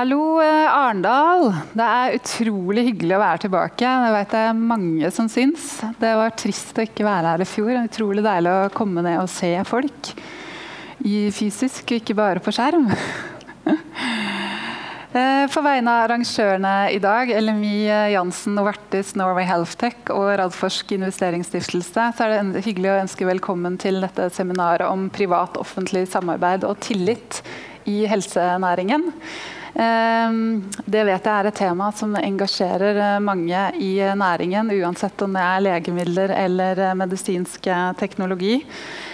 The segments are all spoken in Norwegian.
Hallo, eh, Arendal. Det er utrolig hyggelig å være tilbake. Det vet jeg mange som syns. Det var trist å ikke være her i fjor. Det er utrolig deilig å komme ned og se folk fysisk, ikke bare på skjerm. På for vegne av arrangørene i dag, LMI Jansen, Novartis, Norway Healthtech og Radforsk investeringsstiftelse, så er det hyggelig å ønske velkommen til dette seminaret om privat-offentlig samarbeid og tillit i helsenæringen. Ehm, det vet jeg er et tema som engasjerer eh, mange i næringen, uansett om det er legemidler eller eh, medisinsk teknologi.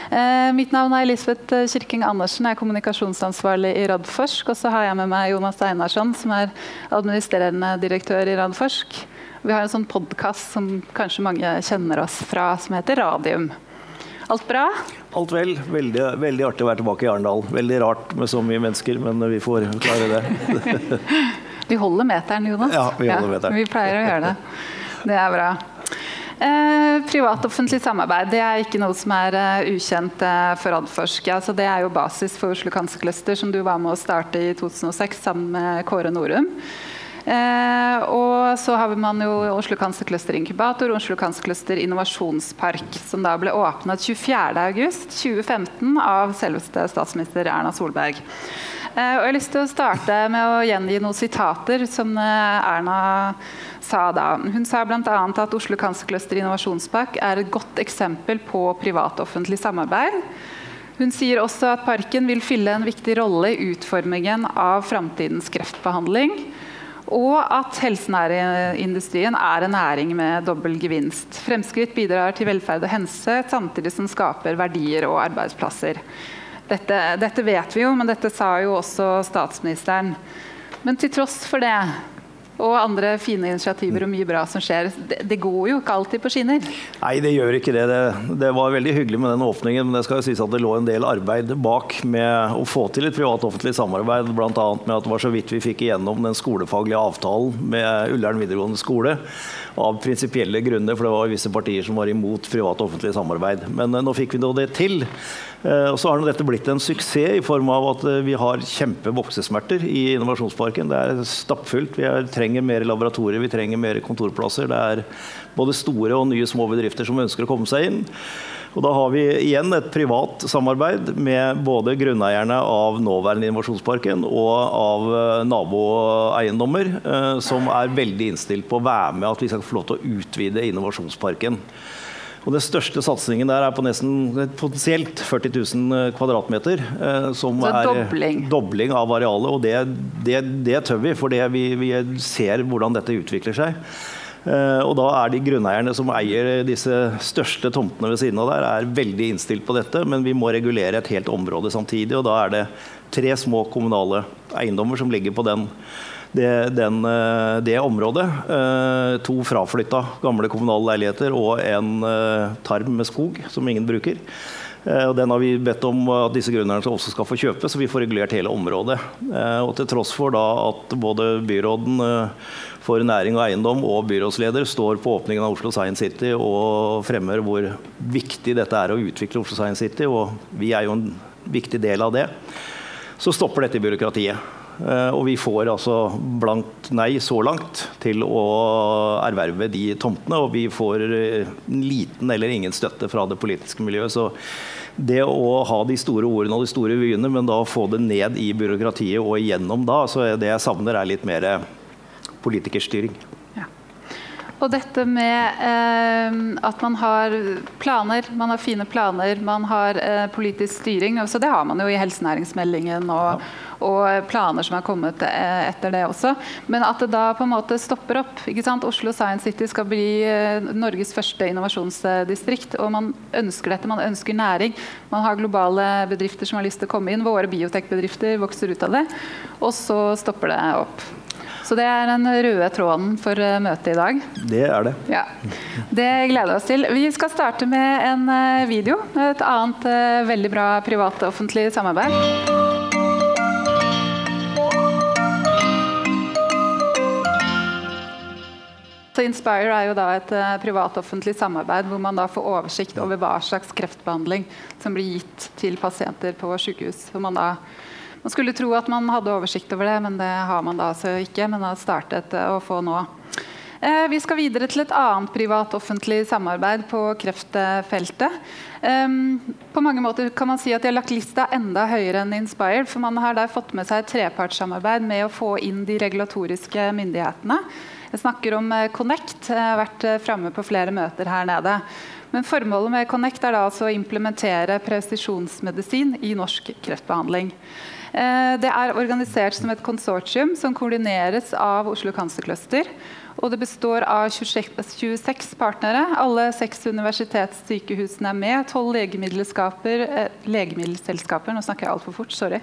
Eh, mitt navn er Elisabeth Kirking Andersen, jeg er kommunikasjonsansvarlig i Radforsk. Og så har jeg med meg Jonas Einarsson, som er administrerende direktør i Radforsk. Vi har en sånn podkast som kanskje mange kjenner oss fra, som heter Radium. Alt bra? Alt vel. Veldig, veldig, artig å være tilbake i Arendal. Veldig rart med så mye mennesker, men vi får klare det. vi holder meteren, Jonas. Ja, vi holder meteren. Vi pleier å gjøre det. Det er bra. Eh, Privat-offentlig samarbeid det er ikke noe som er uh, ukjent uh, for Adforsk. Altså, det er jo basis for Oslo Cancer Cluster, som du var med å starte i 2006 sammen med Kåre Norum. Eh, og så har man jo Oslo Cancer Cluster Inkubator og Oslo Cancer Cluster Innovasjonspark, som da ble åpnet 24.8.2015 av selveste statsminister Erna Solberg. Eh, og jeg har lyst til å starte med å gjengi noen sitater som eh, Erna sa da. Hun sa bl.a. at Oslo Cancer Cluster Innovasjonspark er et godt eksempel på privat-offentlig samarbeid. Hun sier også at parken vil fylle en viktig rolle i utformingen av framtidens kreftbehandling. Og at helsenærindustrien er en næring med dobbel gevinst. Fremskritt bidrar til velferd og helse, samtidig som skaper verdier og arbeidsplasser. Dette, dette vet vi jo, men dette sa jo også statsministeren. Men til tross for det og andre fine initiativer og mye bra som skjer. Det, det, går jo ikke alltid på skinner? Nei, det gjør ikke det. det. det. var veldig hyggelig med den åpningen, men det skal jo sies at det lå en del arbeid bak med å få til et privat-offentlig samarbeid, bl.a. med at det var så vidt vi fikk igjennom den skolefaglige avtalen med Ullern videregående skole. Av prinsipielle grunner, for det var visse partier som var imot privat-offentlig samarbeid. Men eh, nå fikk vi nå det til. Eh, og så har dette blitt en suksess i form av at eh, vi har kjempevoksesmerter i Innovasjonsparken. Det er stappfullt. Vi trenger mer laboratorier, vi trenger mer kontorplasser. Det er både store og nye små bedrifter som ønsker å komme seg inn. Og da har vi igjen et privat samarbeid med både grunneierne av nåværende Innovasjonsparken og av eh, naboeiendommer, som er veldig innstilt på å være med at vi skal få lov til å utvide Innovasjonsparken. Og Den største satsingen der er på nesten potensielt 40 000 eh, kvadratmeter. Eh, som Så er dobling. dobling av arealet. Og det, det, det tør vi, for vi, vi, ser hvordan dette utvikler seg. Eh, og da er de grunneierne som eier disse største tomtene ved siden av der, er veldig innstilt på dette, men vi må regulere et helt område samtidig. Og da er det tre små kommunale eiendommer som ligger på den det, den, eh, det området. Eh, to fraflytta gamle kommunale leiligheter og en eh, tarm med skog som ingen bruker. Den har vi bedt om at disse grunneierne også skal få kjøpe, så vi får regulert hele området. Og til tross for da at både byråden for næring og eiendom og byrådsleder står på åpningen av Oslo Science City og fremmer hvor viktig dette er å utvikle Oslo Science City, og vi er jo en viktig del av det, så stopper dette byråkratiet. Eh, og vi får altså blankt nei så langt til å erverve de tomtene. Og vi får eh, liten eller ingen støtte fra det politiske miljøet. Så det å ha de store ordene og de store vyene, men da få det ned i byråkratiet og igjennom da, så det jeg savner er litt mer politikerstyring. Og dette med eh, at man har planer, man har fine planer, man har eh, politisk styring. Så det har man jo i helsenæringsmeldingen og, og, planer som er kommet eh, etter det også. Men at det da på en måte stopper opp. Oslo Science City skal bli eh, Norges første innovasjonsdistrikt. Og man ønsker dette, man ønsker næring. Man har globale bedrifter som har lyst til å komme inn. Våre biotekbedrifter vokser ut av det. Og så stopper det opp. Så det er den røde tråden for eh, møtet i dag. Det er det. Ja. Det gleder vi oss til. Vi skal starte med en eh, video. Et annet eh, veldig bra privat-offentlig samarbeid. Så Inspire er jo da et privat-offentlig samarbeid hvor man da får oversikt over hva slags kreftbehandling som blir gitt til pasienter på sykehus. Hvor man da Man skulle tro at man hadde oversikt over det, men det har man da altså ikke. Men har startet å få nå. Eh, vi skal videre til et annet privat-offentlig samarbeid på kreftfeltet. På mange måter kan man si at De har lagt lista enda høyere enn Inspired. for Man har der fått med seg et trepartssamarbeid med å få inn de regulatoriske myndighetene. Jeg snakker om eh, Connect. Jeg har vært eh, framme på flere møter her nede. Men Formålet med Connect er da altså å implementere presisjonsmedisin i norsk kreftbehandling. Det er organisert som et konsortium som koordineres av Oslo Cancer Cluster og det består av 26, partnere. Alle seks universitetssykehusene er med. Tolv eh, legemiddelselskaper Nå snakker jeg altfor fort, sorry.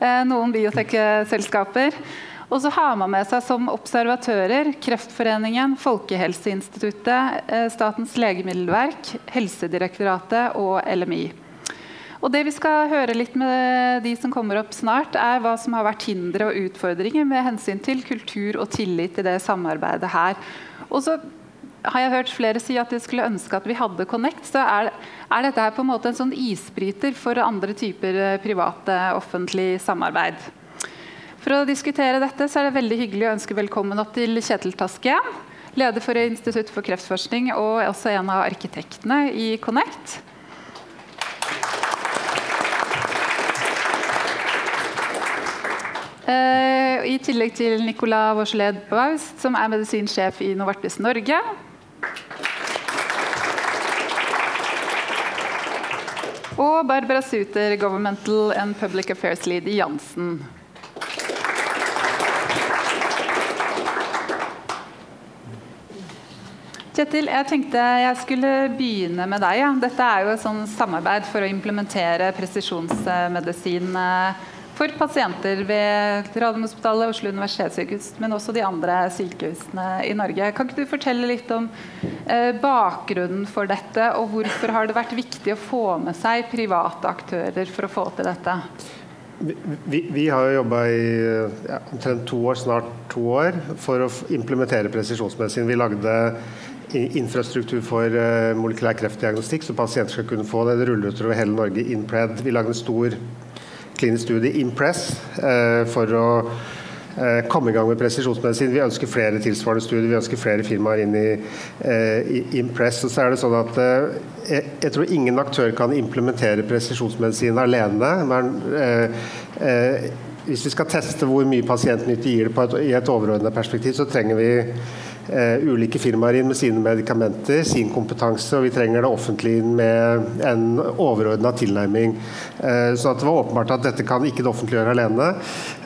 Eh, noen biotekselskaper. Og så har man med seg som observatører Kreftforeningen, Folkehelseinstituttet, eh, Statens legemiddelverk, Helsedirektoratet og LMI. Og det vi skal høre litt med de som kommer opp snart, er hva som har vært hindre og utfordringer med hensyn til kultur og tillit i det samarbeidet her. Og så har jeg hørt flere si at de skulle ønske at vi hadde Connect. Så er, er dette her på en måte en sånn isbryter for andre typer eh, private offentlig samarbeid. For å diskutere dette så er det veldig hyggelig å ønske velkommen opp til Kjetil Taske. Leder for Institutt for kreftforskning og også en av arkitektene i Connect. Uh, I tillegg til Nicolas Vauchelet Baust, som er medisinsjef i Novartis Norge. Og Barbara Suter, Governmental and Public Affairs Lead i Jansen. Kjetil, jeg tenkte jeg skulle begynne med deg. Ja. Dette er jo et sånn samarbeid for å implementere presisjonsmedisin for pasienter ved Radiumhospitalet, Oslo universitetssykehus, men også de andre sykehusene i Norge. Kan ikke du fortelle litt om eh, bakgrunnen for dette, og hvorfor har det vært viktig å få med seg private aktører for å få til dette? Vi, vi har jo jobba i ja, omtrent to år, snart to år, for å implementere presisjonsmedisin. Vi lagde infrastruktur for uh, molekylær kreftdiagnostikk, så pasienter skal kunne få det. Det ruller ut over hele Norge. Inpred. Vi lagde en stor klinisk studie, Impress, eh, for å eh, komme i gang med presisjonsmedisin. Vi ønsker flere tilsvarende studier, vi ønsker flere firmaer inn i, eh, i Impress. Og så er det sånn at jeg, jeg, tror ingen aktør kan implementere presisjonsmedisin alene. men hvis vi skal teste hvor mye pasientnytte gir det et, i et overordnet perspektiv, så trenger vi ulike firmaer inn med sine medikamenter, sin kompetanse, og vi trenger det offentlige inn med en overordna tilnærming. Uh, så det var åpenbart at dette kan ikke det offentlige gjøre alene.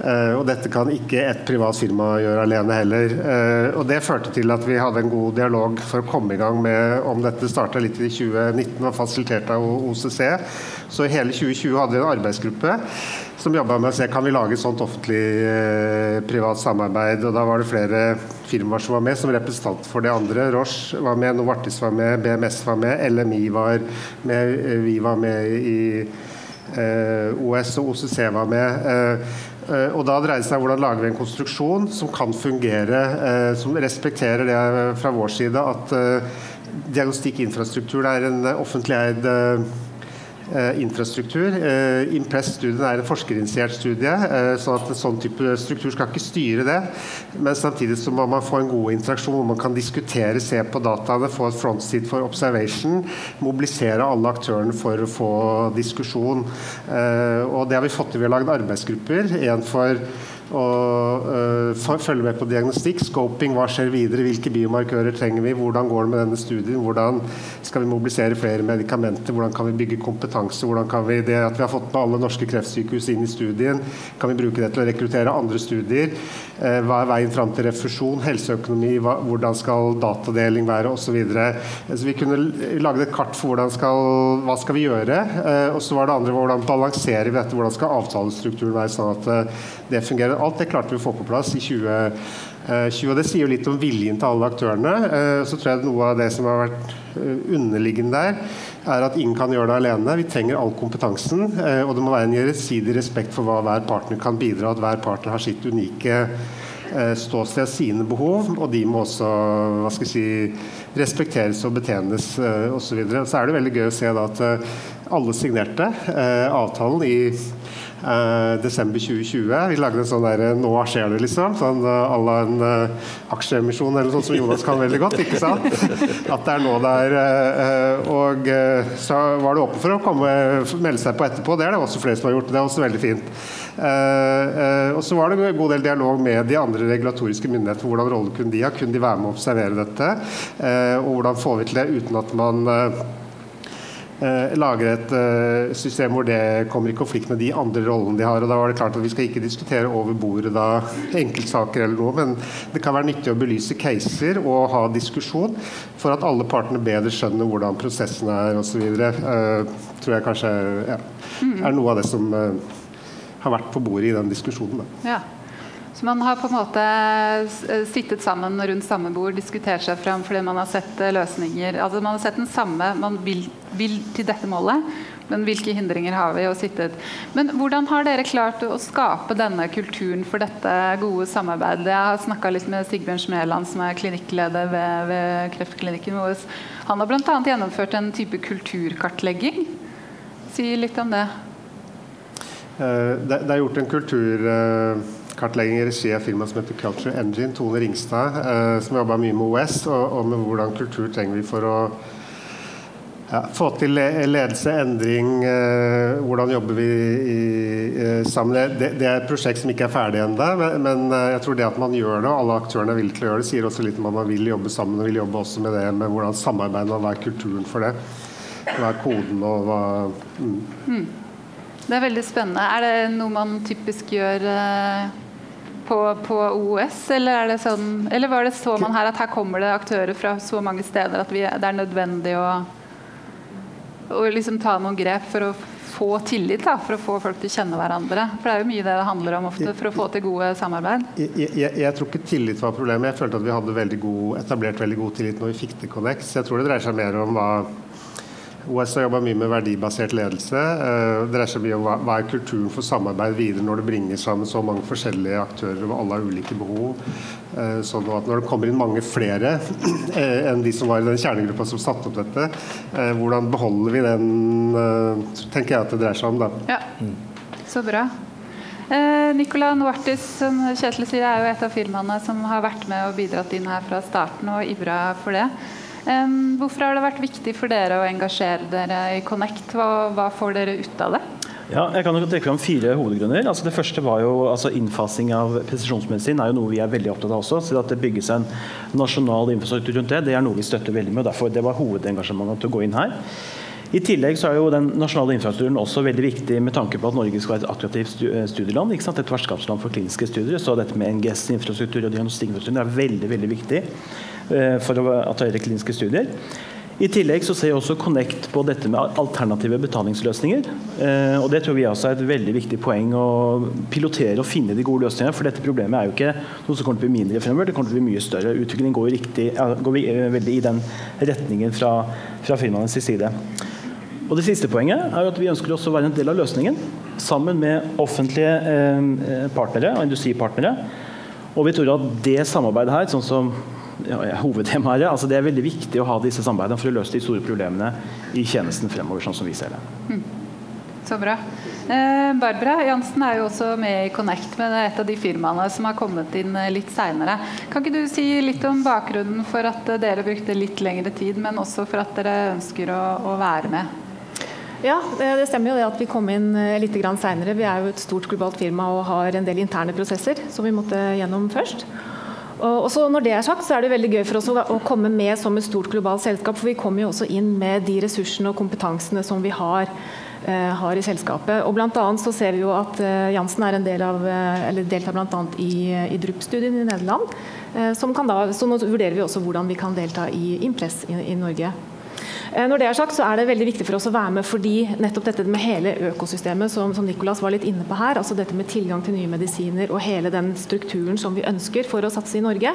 Uh, og dette kan ikke et privat firma gjøre alene heller. og Det førte til at vi hadde en god dialog for å komme i gang med om dette starta litt i 2019, var fasilitert av OCC. Så hele 2020 hadde vi en arbeidsgruppe som jobba med å se kan vi lage et sånt offentlig-privat eh, samarbeid. og Da var det flere firmaer som var med som representant for de andre. Roche var med, Novartis var med, BMS var med, LMI var med, eh, vi var med i eh, OS og OCC var med. Og Da dreier det seg om hvordan lager vi en konstruksjon som kan fungere, som respekterer det fra vår side at diagnostikkinfrastruktur er en offentlig eid infrastruktur. Eh, Impress-studien er en forskerinitiert studie, eh, så at en sånn type struktur skal ikke styre det. Men samtidig så må man få en god interaksjon hvor man kan diskutere, se på dataene, få et frontseat for observation, mobilisere alle aktørene for å få diskusjon. Og det har vi fått til. Vi har lage arbeidsgrupper. En for og uh, følge med på diagnostikk, scoping, hva skjer videre, hvilke biomarkører trenger vi, hvordan går det med denne studien, hvordan skal vi mobilisere flere medikamenter, hvordan kan vi bygge kompetanse, hvordan kan vi det at vi har fått med alle norske kreftsykehus inn i studien, kan vi bruke det til å rekruttere andre studier, uh, hva er veien fram til refusjon, helseøkonomi, hva, hvordan skal datadeling være osv. Så, videre. så vi kunne laget et kart for skal, hva skal vi gjøre, uh, og så var det andre hvordan balanserer vi dette, hvordan skal avtalestrukturen være sånn at det fungerer alt det klarte vi å få på plass i 2020. Eh, og Det sier jo litt om viljen til alle aktørene. Eh, så tror jeg noe av det som har vært eh, underliggende der, er at ingen kan gjøre det alene. Vi trenger all kompetansen. Og det må være en gjensidig respekt for hva hver partner kan bidra, at hver partner har sitt unike ståsted, sine behov, og de må også hva skal jeg si, respekteres og betjenes osv. Så, så er det veldig gøy å se at alle signerte avtalen i Uh, desember 2020. Vi lagde en sånn der 'nå skjer det', liksom. Sånn à uh, la en uh, aksjeemisjon eller sånn som Jonas kan veldig godt. ikke sant? At det er nå det er. og så var det åpent for å komme, melde seg på etterpå. Det er det også flere som har gjort. Det er også veldig fint. og så var det en god del dialog med de andre regulatoriske myndighetene. Hvordan rolle kunne de ha? Kunne de være med å observere dette? og hvordan får vi til det uten at man eh, lager et eh, system hvor det kommer i konflikt med de andre rollene de har. og da var det klart at Vi skal ikke diskutere over bordet da enkeltsaker eller noe, men det kan være nyttig å belyse caser og ha diskusjon for at alle partene bedre skjønner hvordan prosessen er osv. Eh, tror jeg kanskje ja, er noe av det som eh, har vært på bordet i den diskusjonen. Da. Ja. Så man har på en måte eh, sittet sammen rundt samme bord, diskutert seg fram fordi man har sett eh, løsninger. Altså Man har sett den samme Man vil, vil til dette målet, men hvilke hindringer har vi? og sittet. Men hvordan har dere klart å skape denne kulturen for dette gode samarbeidet? Jeg har snakka litt med Sigbjørn Smeland, som er klinikkleder ved, ved Kreftklinikken vår. Han har bl.a. gjennomført en type kulturkartlegging. Si litt om det. Eh, det, er gjort en kultur kartlegging i regi av firmaet som heter Culture Engine, Tone Ringstad, eh, som jobba mye med OS, og, med hvordan kultur trenger vi for å ja, få til ledelse, endring, eh, hvordan jobber vi i, eh, sammen. Det, det, er et prosjekt som ikke er ferdig ennå, men, men, jeg tror det at man gjør det, og alle aktørene er villige til å gjøre det, sier også litt om at man vil jobbe sammen og vil jobbe også med det med hvordan samarbeider og hva er kulturen for det. Hva er koden og hva mm. Mm. Det er veldig spennende. Er det noe man typisk gjør på, på, OS, eller, sånn, eller, var det så man her at her kommer det aktører fra så mange steder at vi, det er nødvendig å, å liksom ta noen grep for å få tillit, da, for å få folk til å kjenne hverandre? For det er jo mye det det handler om ofte, for å få til gode samarbeid. Jeg, jeg, jeg tror ikke tillit var problemet. Jeg følte at vi hadde veldig god, etablert veldig god tillit når vi fikk til Connex. Jeg tror det dreier seg mer om hva OS har jobba mye med verdibasert ledelse. Eh, det dreier seg mye om hva er kulturen for samarbeid videre når det bringer sammen så mange forskjellige aktører og alle har ulike behov. Eh, sånn at når det kommer inn mange flere eh, enn de som var i den kjernegruppa som satte opp dette, hvordan beholder vi den, tenker jeg at det dreier seg om. da. Ja, så bra. Nicola Noartis som Kjetil sier, er jo et av firmaene som har vært med og bidratt inn her fra starten og ivra for det. Hvorfor har det vært viktig for dere å engasjere dere i Connect? Hva, hva får dere ut av det? Ja, jeg kan trekke fram fire hovedgrunner. Altså det første var jo altså Innfasing av presisjonsmedisin er jo noe vi er veldig opptatt av også. så At det bygges en nasjonal infrastruktur rundt det, det er noe vi støtter veldig med. og derfor Det var hovedengasjementet til å gå inn her. I tillegg så er jo den nasjonale infrastrukturen også veldig viktig med tanke på at Norge skal være et attraktivt studieland. ikke sant? Et vertskapsland for kliniske studier. Så dette med NGS-infrastruktur og diagnostikkinfrastruktur er veldig veldig viktig. Eh, for å attrahere kliniske studier. I tillegg så ser også Connect på dette med alternative betalingsløsninger. Eh, og Det tror vi også er et veldig viktig poeng å pilotere og finne de gode løsningene. For dette problemet er jo ikke noe som kommer til å bli mindre fremover, det kommer til å bli mye større. Utviklingen går, riktig, går eh, veldig i den retningen fra, fra firmaenes side. Og Det siste poenget er at vi ønsker også å være en del av løsningen. Sammen med offentlige eh, partnere og industripartnere. Og vi tror at det samarbeidet her, sånn som ja, hovedtemaet. Altså det er veldig viktig å ha disse samarbeidene for å løse de store problemene i tjenesten fremover, sånn som vi ser det. Mm. Så bra. Eh, Barbara Jansen er jo også med i Connect, med et av de firmaene som har kommet inn eh, litt seinere. Kan ikke du si litt om bakgrunnen for at dere brukte litt lengre tid, men også for at dere ønsker å, å være med? Ja, det stemmer jo det at vi kom inn eh, litt seinere. Vi er jo et stort globalt firma og har en del interne prosesser som vi måtte gjennom først. Og så når det er sagt, så er det veldig gøy for oss å komme med som et stort globalt selskap. For vi kommer jo også inn med de ressursene og kompetansene som vi har, eh, har i selskapet. Og blant annet så ser vi jo at eh, Jansen er en del av, eh, eller deltar bl.a. i, i DRUP-studien i Nederland. Eh, som kan da, så nå vurderer vi også hvordan vi kan delta i Impress i, i Norge. Eh, når det er sagt, så er det veldig viktig for oss å være med fordi nettopp dette med hele økosystemet som, som Nicolas var litt inne på her, altså dette med tilgang til nye medisiner og hele den strukturen som vi ønsker for å satse i Norge,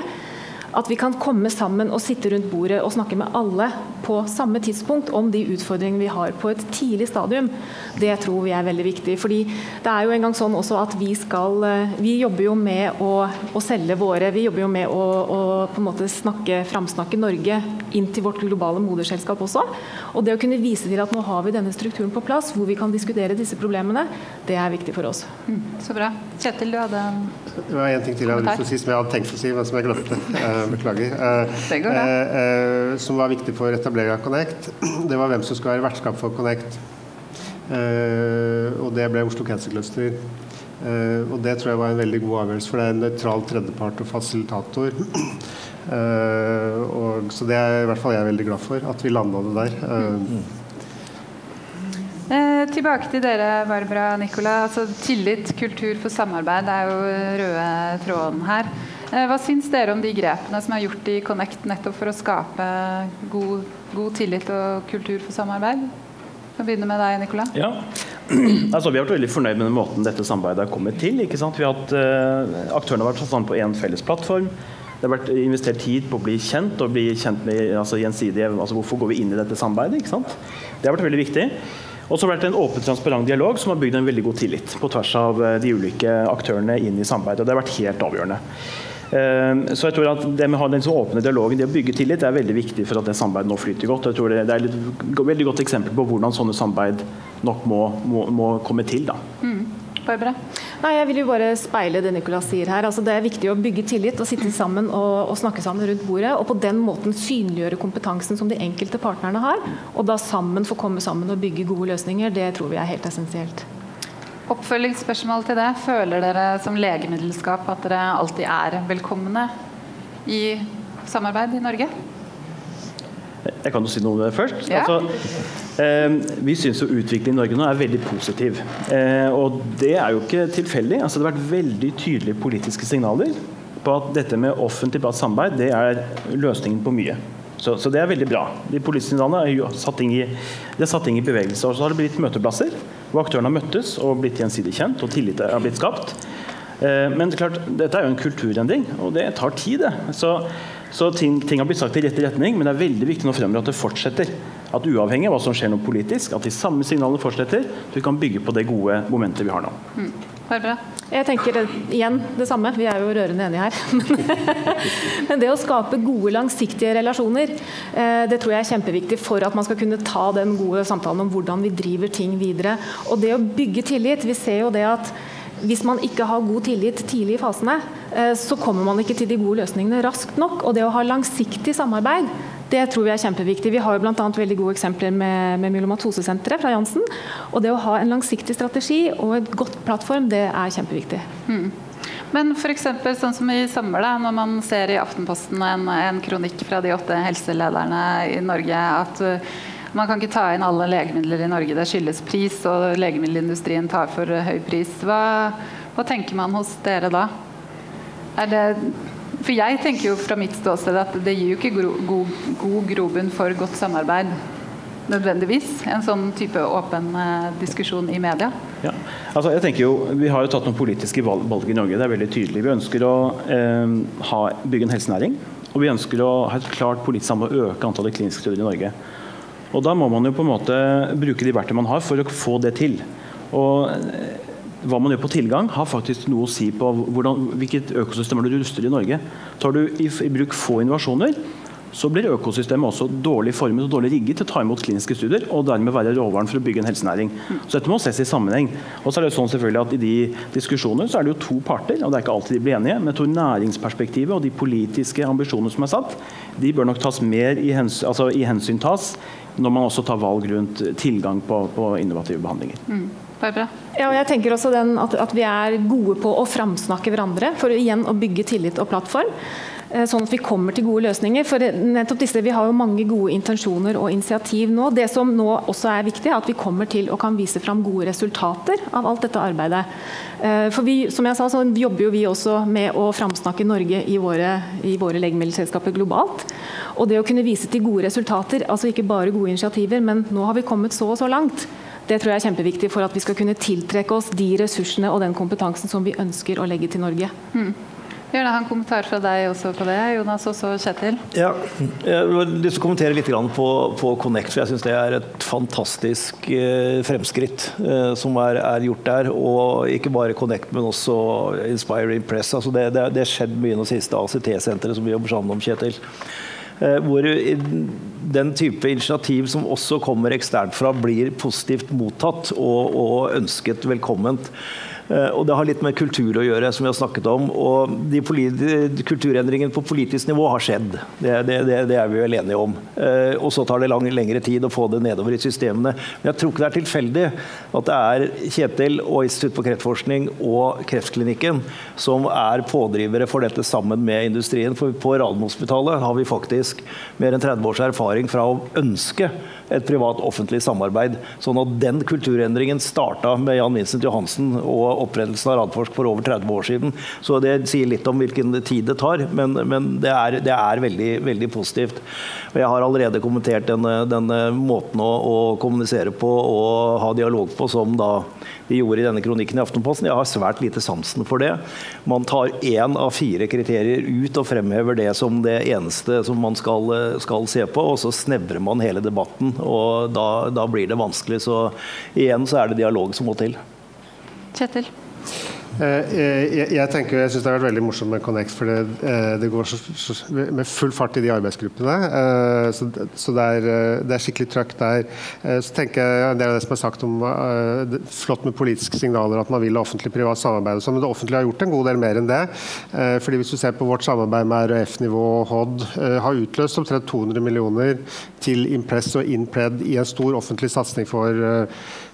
At vi kan komme sammen og sitte rundt bordet og snakke med alle på samme tidspunkt om de utfordringene vi har på et tidlig stadium, det tror vi er veldig viktig. Fordi det er jo engang sånn også at vi skal eh, Vi jobber jo med å, å selge våre Vi jobber jo med å, å på en måte snakke, framsnakke Norge inn til vårt globale moderselskap også. Og det å kunne vise til at nå har vi denne strukturen på plass hvor vi kan diskutere disse problemene, det er viktig for oss. Mm, så bra. Kjetil, du hadde Det var en ting til jeg hadde lyst til å si som jeg hadde tenkt å si, men som jeg glemte. Uh, beklager. Det går bra. Uh, uh, som var viktig for etablering av Connect, det var hvem som skulle være vertskap for Connect. og det ble Oslo Cancer Cluster. og det tror jeg var en veldig god avgjørelse, for det er en nøytral tredjepart og fasilitator. og, så det er i hvert fall jeg veldig glad for, at vi landa det der. Tilbake til dere, Barbara og Nicola. Altså, tillit, kultur for samarbeid er jo røde tråden her. Eh, hva syns dere om de grepene som er gjort i Connect nettopp for å skape god, god tillit og kultur for samarbeid? Vi kan begynne med deg, Nicola. Ja. Altså, vi har vært veldig fornøyd med den måten dette samarbeidet har kommet til. Vi har hatt, uh, aktørene har vært sammen på én felles plattform. Det har vært investert tid på å bli kjent og bli kjent med altså, gjensidige altså, Hvorfor går vi inn i dette samarbeidet? Ikke sant? Det har vært veldig viktig. Og så har det vært en åpen, transparent dialog som har bygd en veldig god tillit på tvers av eh, de ulike aktørene inn i samarbeidet. og Det har vært helt avgjørende. Så jeg tror at Det med å ha den åpne dialogen, det å bygge tillit, er veldig viktig for at det samarbeidet nå flyter godt. Jeg tror Det er et veldig godt eksempel på hvordan sånne samarbeid nok må, må, må komme til. da. Mm. Barbara? Nei, jeg vil jo bare speile det Nicolas sier her. Altså, det er viktig å bygge tillit og sitte sammen og, og, snakke sammen rundt bordet. Og på den måten synliggjøre kompetansen som de enkelte partnerne har. Og da sammen få komme sammen og bygge gode løsninger. Det tror vi er helt essensielt. Oppfølgingsspørsmål til det. Føler dere som legemiddelskap at dere alltid er velkomne i samarbeid i Norge? Jeg kan jo si noe om det først. Ja. Altså, vi syns jo utviklingen i Norge nå er veldig positiv. Eh, og det er jo ikke tilfeldig. Altså, det har vært veldig tydelige politiske signaler på at dette med offentlig-privat samarbeid det er løsningen på mye. Så, så, det er veldig bra. De politiske signalene er satt inn i, satt inn i bevegelse. Og så har det blitt møteplasser hvor aktørene har møttes og blitt gjensidig kjent, og tillit har blitt skapt. Eh, men er klart, dette er jo en kulturendring, og det tar tid. det. Så så ting, ting, har blitt sagt i rett retning, men det er veldig viktig nå fremover at det fortsetter. At uavhengig av hva som skjer noe politisk, at de samme signalene fortsetter. Så vi kan bygge på det gode momentet vi har nå. Mm. Barbara? Jeg tenker igjen det samme. Vi er jo rørende enige her. Men det å skape gode, langsiktige relasjoner, eh, det tror jeg er kjempeviktig for at man skal kunne ta den gode samtalen om hvordan vi driver ting videre. Og det å bygge tillit. Vi ser jo det at hvis man ikke har god tillit tidlig i fasene, eh, så kommer man ikke til de gode løsningene raskt nok. Og det å ha langsiktig samarbeid, det tror vi er kjempeviktig. Vi har jo bl.a. veldig gode eksempler med, med Myelomatosesenteret fra Jansen. Og det å ha en langsiktig strategi og et godt plattform, det er kjempeviktig. Mm. Men f.eks. sånn som i sommer, da, når man ser i Aftenposten en, en kronikk fra de åtte helselederne i Norge at uh, man kan ikke ta inn alle legemidler i Norge. Det skyldes pris, og legemiddelindustrien tar for høy pris. Hva, hva tenker man hos dere da? Det, for jeg tenker jo fra mitt ståsted at det gir jo ikke gro, god, god grobunn for godt samarbeid nødvendigvis. En sånn type åpen eh, diskusjon i media. Ja. Altså, jeg tenker jo, Vi har jo tatt noen politiske valg, valg i Norge. Det er veldig tydelig. Vi ønsker å eh, ha, bygge en helsenæring. Og vi ønsker å ha et klart politisk samarbeid å øke antallet kliniske studier i Norge. Og Da må man jo på en måte bruke de verktøy man har for å få det til. Og hva man gjør på tilgang, har faktisk noe å si på hvordan, hvilket økosystem du ruster i Norge. Tar du i, i bruk få innovasjoner, så blir økosystemet også dårlig formet og dårlig rigget til å ta imot kliniske studier og dermed være råvaren for å bygge en helsenæring. Så dette må ses i sammenheng. Og så er det sånn selvfølgelig at I de diskusjoner så er det jo to parter, og det er ikke alltid de blir enige. Men jeg tror næringsperspektivet og de politiske ambisjonene som er satt, de bør nok tas mer i, hens, altså i hensyn tas når man også tar valg rundt tilgang på, på innovative behandlinger. Mm. Ja, og jeg tenker også den, at, at, vi er gode på å framsnakke hverandre for igjen å bygge tillit og plattform. Eh, sånn at vi kommer til gode løsninger. For nettopp disse, Vi har jo mange gode intensjoner og initiativ nå. Det som nå også er viktig, er at vi kommer til å kan vise fram gode resultater av alt dette arbeidet. Eh, for vi, som jeg sa, så jobber jo vi også med å framsnakke Norge i våre, i våre legemiddelselskaper globalt. Og det å kunne vise til gode resultater, altså ikke bare gode initiativer, men nå har vi kommet så og så langt. Det tror jeg er kjempeviktig for at vi skal kunne tiltrekke oss de ressursene og den kompetansen som vi ønsker å legge til Norge. Mm. Gjerne ha en kommentar fra deg også på det, Jonas og så Kjetil. Ja, jeg vil lyst til å kommentere litt på, på Connect, for jeg syns det er et fantastisk eh, fremskritt eh, som er, er, gjort der. Og ikke bare Connect, men også Inspire Impress. Altså det, det, det har skjedd mye nå siste ACT-senteret som vi jobber sammen om, Kjetil. Eh, hvor den type initiativ som også kommer eksternt fra, blir positivt mottatt og, og ønsket velkomment. Eh, og det har litt med kultur å gjøre, som vi har snakket om. Og de kulturendringene på politisk nivå har skjedd. Det, det, det, er vi vel enige om. Eh, og så tar det lang, lengre tid å få det nedover i systemene. Men jeg tror ikke det er tilfeldig at det er Kjetil og Institutt for kreftforskning og Kreftklinikken som er pådrivere for dette sammen med industrien. For på Radiumhospitalet har vi faktisk mer enn 30 års erfaring fra å ønske et privat-offentlig samarbeid. Sånn at den kulturendringen starta med Jan Vincent Johansen og opprettelsen av Radforsk for over 30 år siden. Så det sier litt om hvilken tid det tar, men, men det er, det er veldig, veldig, positivt. Og jeg har allerede kommentert denne, denne måten å, å, kommunisere på og ha dialog på som da de gjorde i denne kronikken i Aftenposten. Jeg har svært lite sansen for det. Man tar én av fire kriterier ut og fremhever det som det eneste som man skal, skal se på, og så snevrer man hele debatten. og da, da blir det vanskelig. Så igjen så er det dialog som må til. Kjetil? Eh, jeg, jeg, tenker, jeg syns det har vært veldig morsomt med Connect, for det, eh, det går så, så, med full fart i de arbeidsgruppene. Eh, så, så det, er, det, er, skikkelig trøkk der. Så tenker jeg del av det som er sagt om det, flott med politiske signaler, at man vil ha offentlig-privat samarbeid. Men det offentlige har gjort en god del mer enn det. Fordi Hvis du ser på vårt samarbeid med RF-nivå og HOD, har utløst omtrent 200 millioner til Impress og Inpred i en stor offentlig satsing for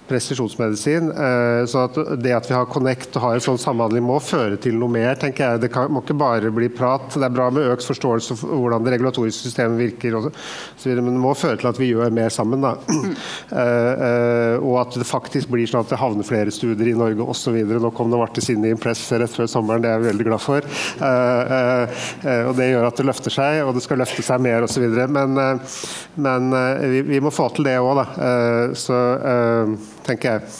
presisjonsmedisin. Eh, så at det at vi har Connect og har en sånn samhandling må føre til noe mer. tenker jeg. Det kan, må ikke bare bli prat. Det er bra med økt forståelse for hvordan det regulatoriske systemet virker, og så men det må føre til at vi gjør mer sammen. Da. Mm. og at det faktisk blir sånn at det havner flere studier i Norge osv. Nå kom det Novartis inn i Impress rett før sommeren, det er jeg veldig glad for. og Det gjør at det løfter seg, og det skal løfte seg mer osv. Men, men vi, vi, må få til det òg, da. så tenker jeg.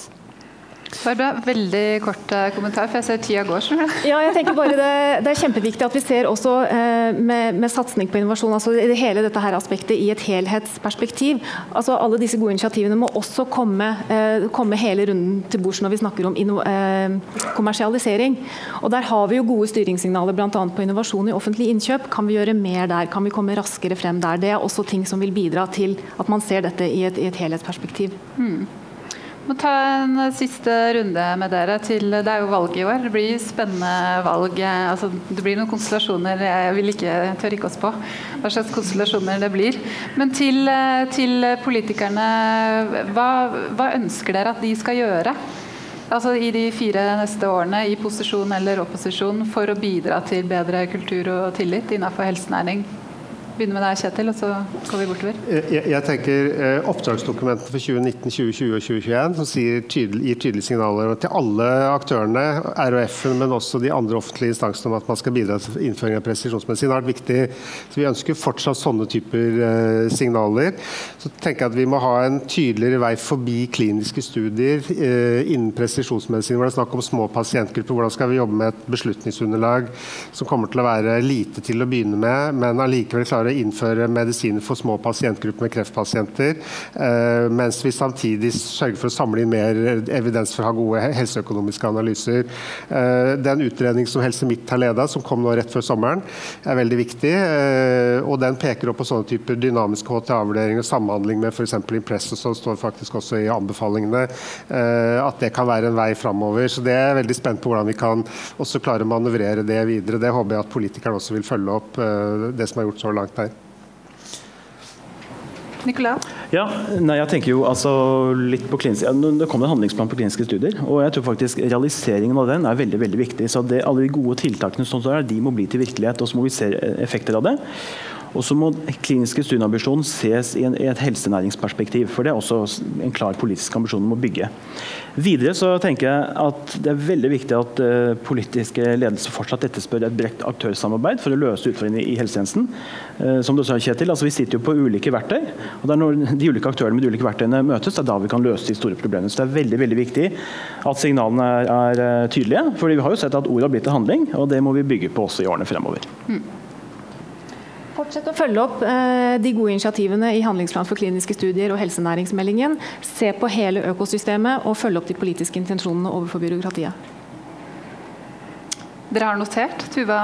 Barbara, veldig kort eh, kommentar, for jeg ser tida går. Ja, jeg tenker bare det, det, er kjempeviktig at vi ser også eh, med, med, satsing på innovasjon, altså hele dette her aspektet i et helhetsperspektiv. Altså Alle disse gode initiativene må også komme, eh, komme hele runden til bords når vi snakker om inno, eh, kommersialisering. Og Der har vi jo gode styringssignaler bl.a. på innovasjon i offentlig innkjøp. Kan vi gjøre mer der? Kan vi komme raskere frem der? Det er også ting som vil bidra til at man ser dette i et, i et helhetsperspektiv. Hmm må ta en siste runde med dere. Til, det er jo valg i år. Det blir spennende valg. Altså, det blir noen konstellasjoner. Jeg vil ikke, tør ikke oss på hva slags konstellasjoner det blir. Men til, til politikerne, hva, hva, ønsker dere at de skal gjøre? Altså I de fire neste årene, i posisjon eller opposisjon, for å bidra til bedre kultur og tillit innenfor helsenæring? Begynne med deg, Kjetil, og så går vi bortover. Jeg, jeg tenker eh, Oppdragsdokumentene for 2019, 2020 og 2021 som tydelig, gir tydelige signaler til alle aktørene, RHF-en, men også de andre offentlige instansene om at man skal bidra til innføring av presisjonsmedisin, har vært viktig. Så Vi ønsker fortsatt sånne typer eh, signaler. Så tenker jeg at Vi må ha en tydeligere vei forbi kliniske studier eh, innen presisjonsmedisin, hvor det er snakk om små pasientgrupper. Hvordan skal vi jobbe med et beslutningsunderlag som kommer til å være lite til å begynne med, men allikevel klare klare å innføre medisiner for små pasientgrupper med kreftpasienter, eh, mens vi samtidig sørger for å samle inn mer evidens for å ha gode helseøkonomiske analyser. Eh, den utredning som Helse Midt har leda, som kom nå rett før sommeren, er veldig viktig. Eh, og den peker opp på sånne typer dynamiske HTA-vurderinger, samhandling med f.eks. Impress, som står faktisk også i anbefalingene, at det kan være en vei framover. Så det er jeg veldig spent på hvordan vi kan også klare å manøvrere det videre. Det håper jeg at politikerne også vil følge opp, det som er gjort så langt der. Nicolas? Ja, nei, jeg tenker jo altså litt på klinisk, ja, Det kom en handlingsplan på kliniske studier. og jeg tror faktisk Realiseringen av den er veldig veldig viktig. så det, Alle de gode tiltakene som er, de må bli til virkelighet. og Så må vi se effekter av det. Og så må kliniske studieambisjonen ses i, en, i, et helsenæringsperspektiv. For det er også en klar politisk ambisjon om å bygge. Videre så tenker jeg at det er veldig viktig at uh, politiske ledelse fortsatt etterspør et bredt aktørsamarbeid for å løse utfordringene i helsetjenesten. Uh, som du sa, Kjetil, altså Vi sitter jo på ulike verktøy. og det er Når de ulike aktørene med de ulike verktøyene møtes, det er da vi kan løse de store problemene. Så det er veldig veldig viktig at signalene er, er eh, tydelige. fordi vi har jo sett at ord har blitt til handling, og det må vi bygge på også i årene fremover. Mm. Fortsett å følge opp eh, de gode initiativene i Handlingsplan for kliniske studier og helsenæringsmeldingen. Se på hele økosystemet og følge opp de politiske intensjonene overfor byråkratiet. Dere har notert, Tuva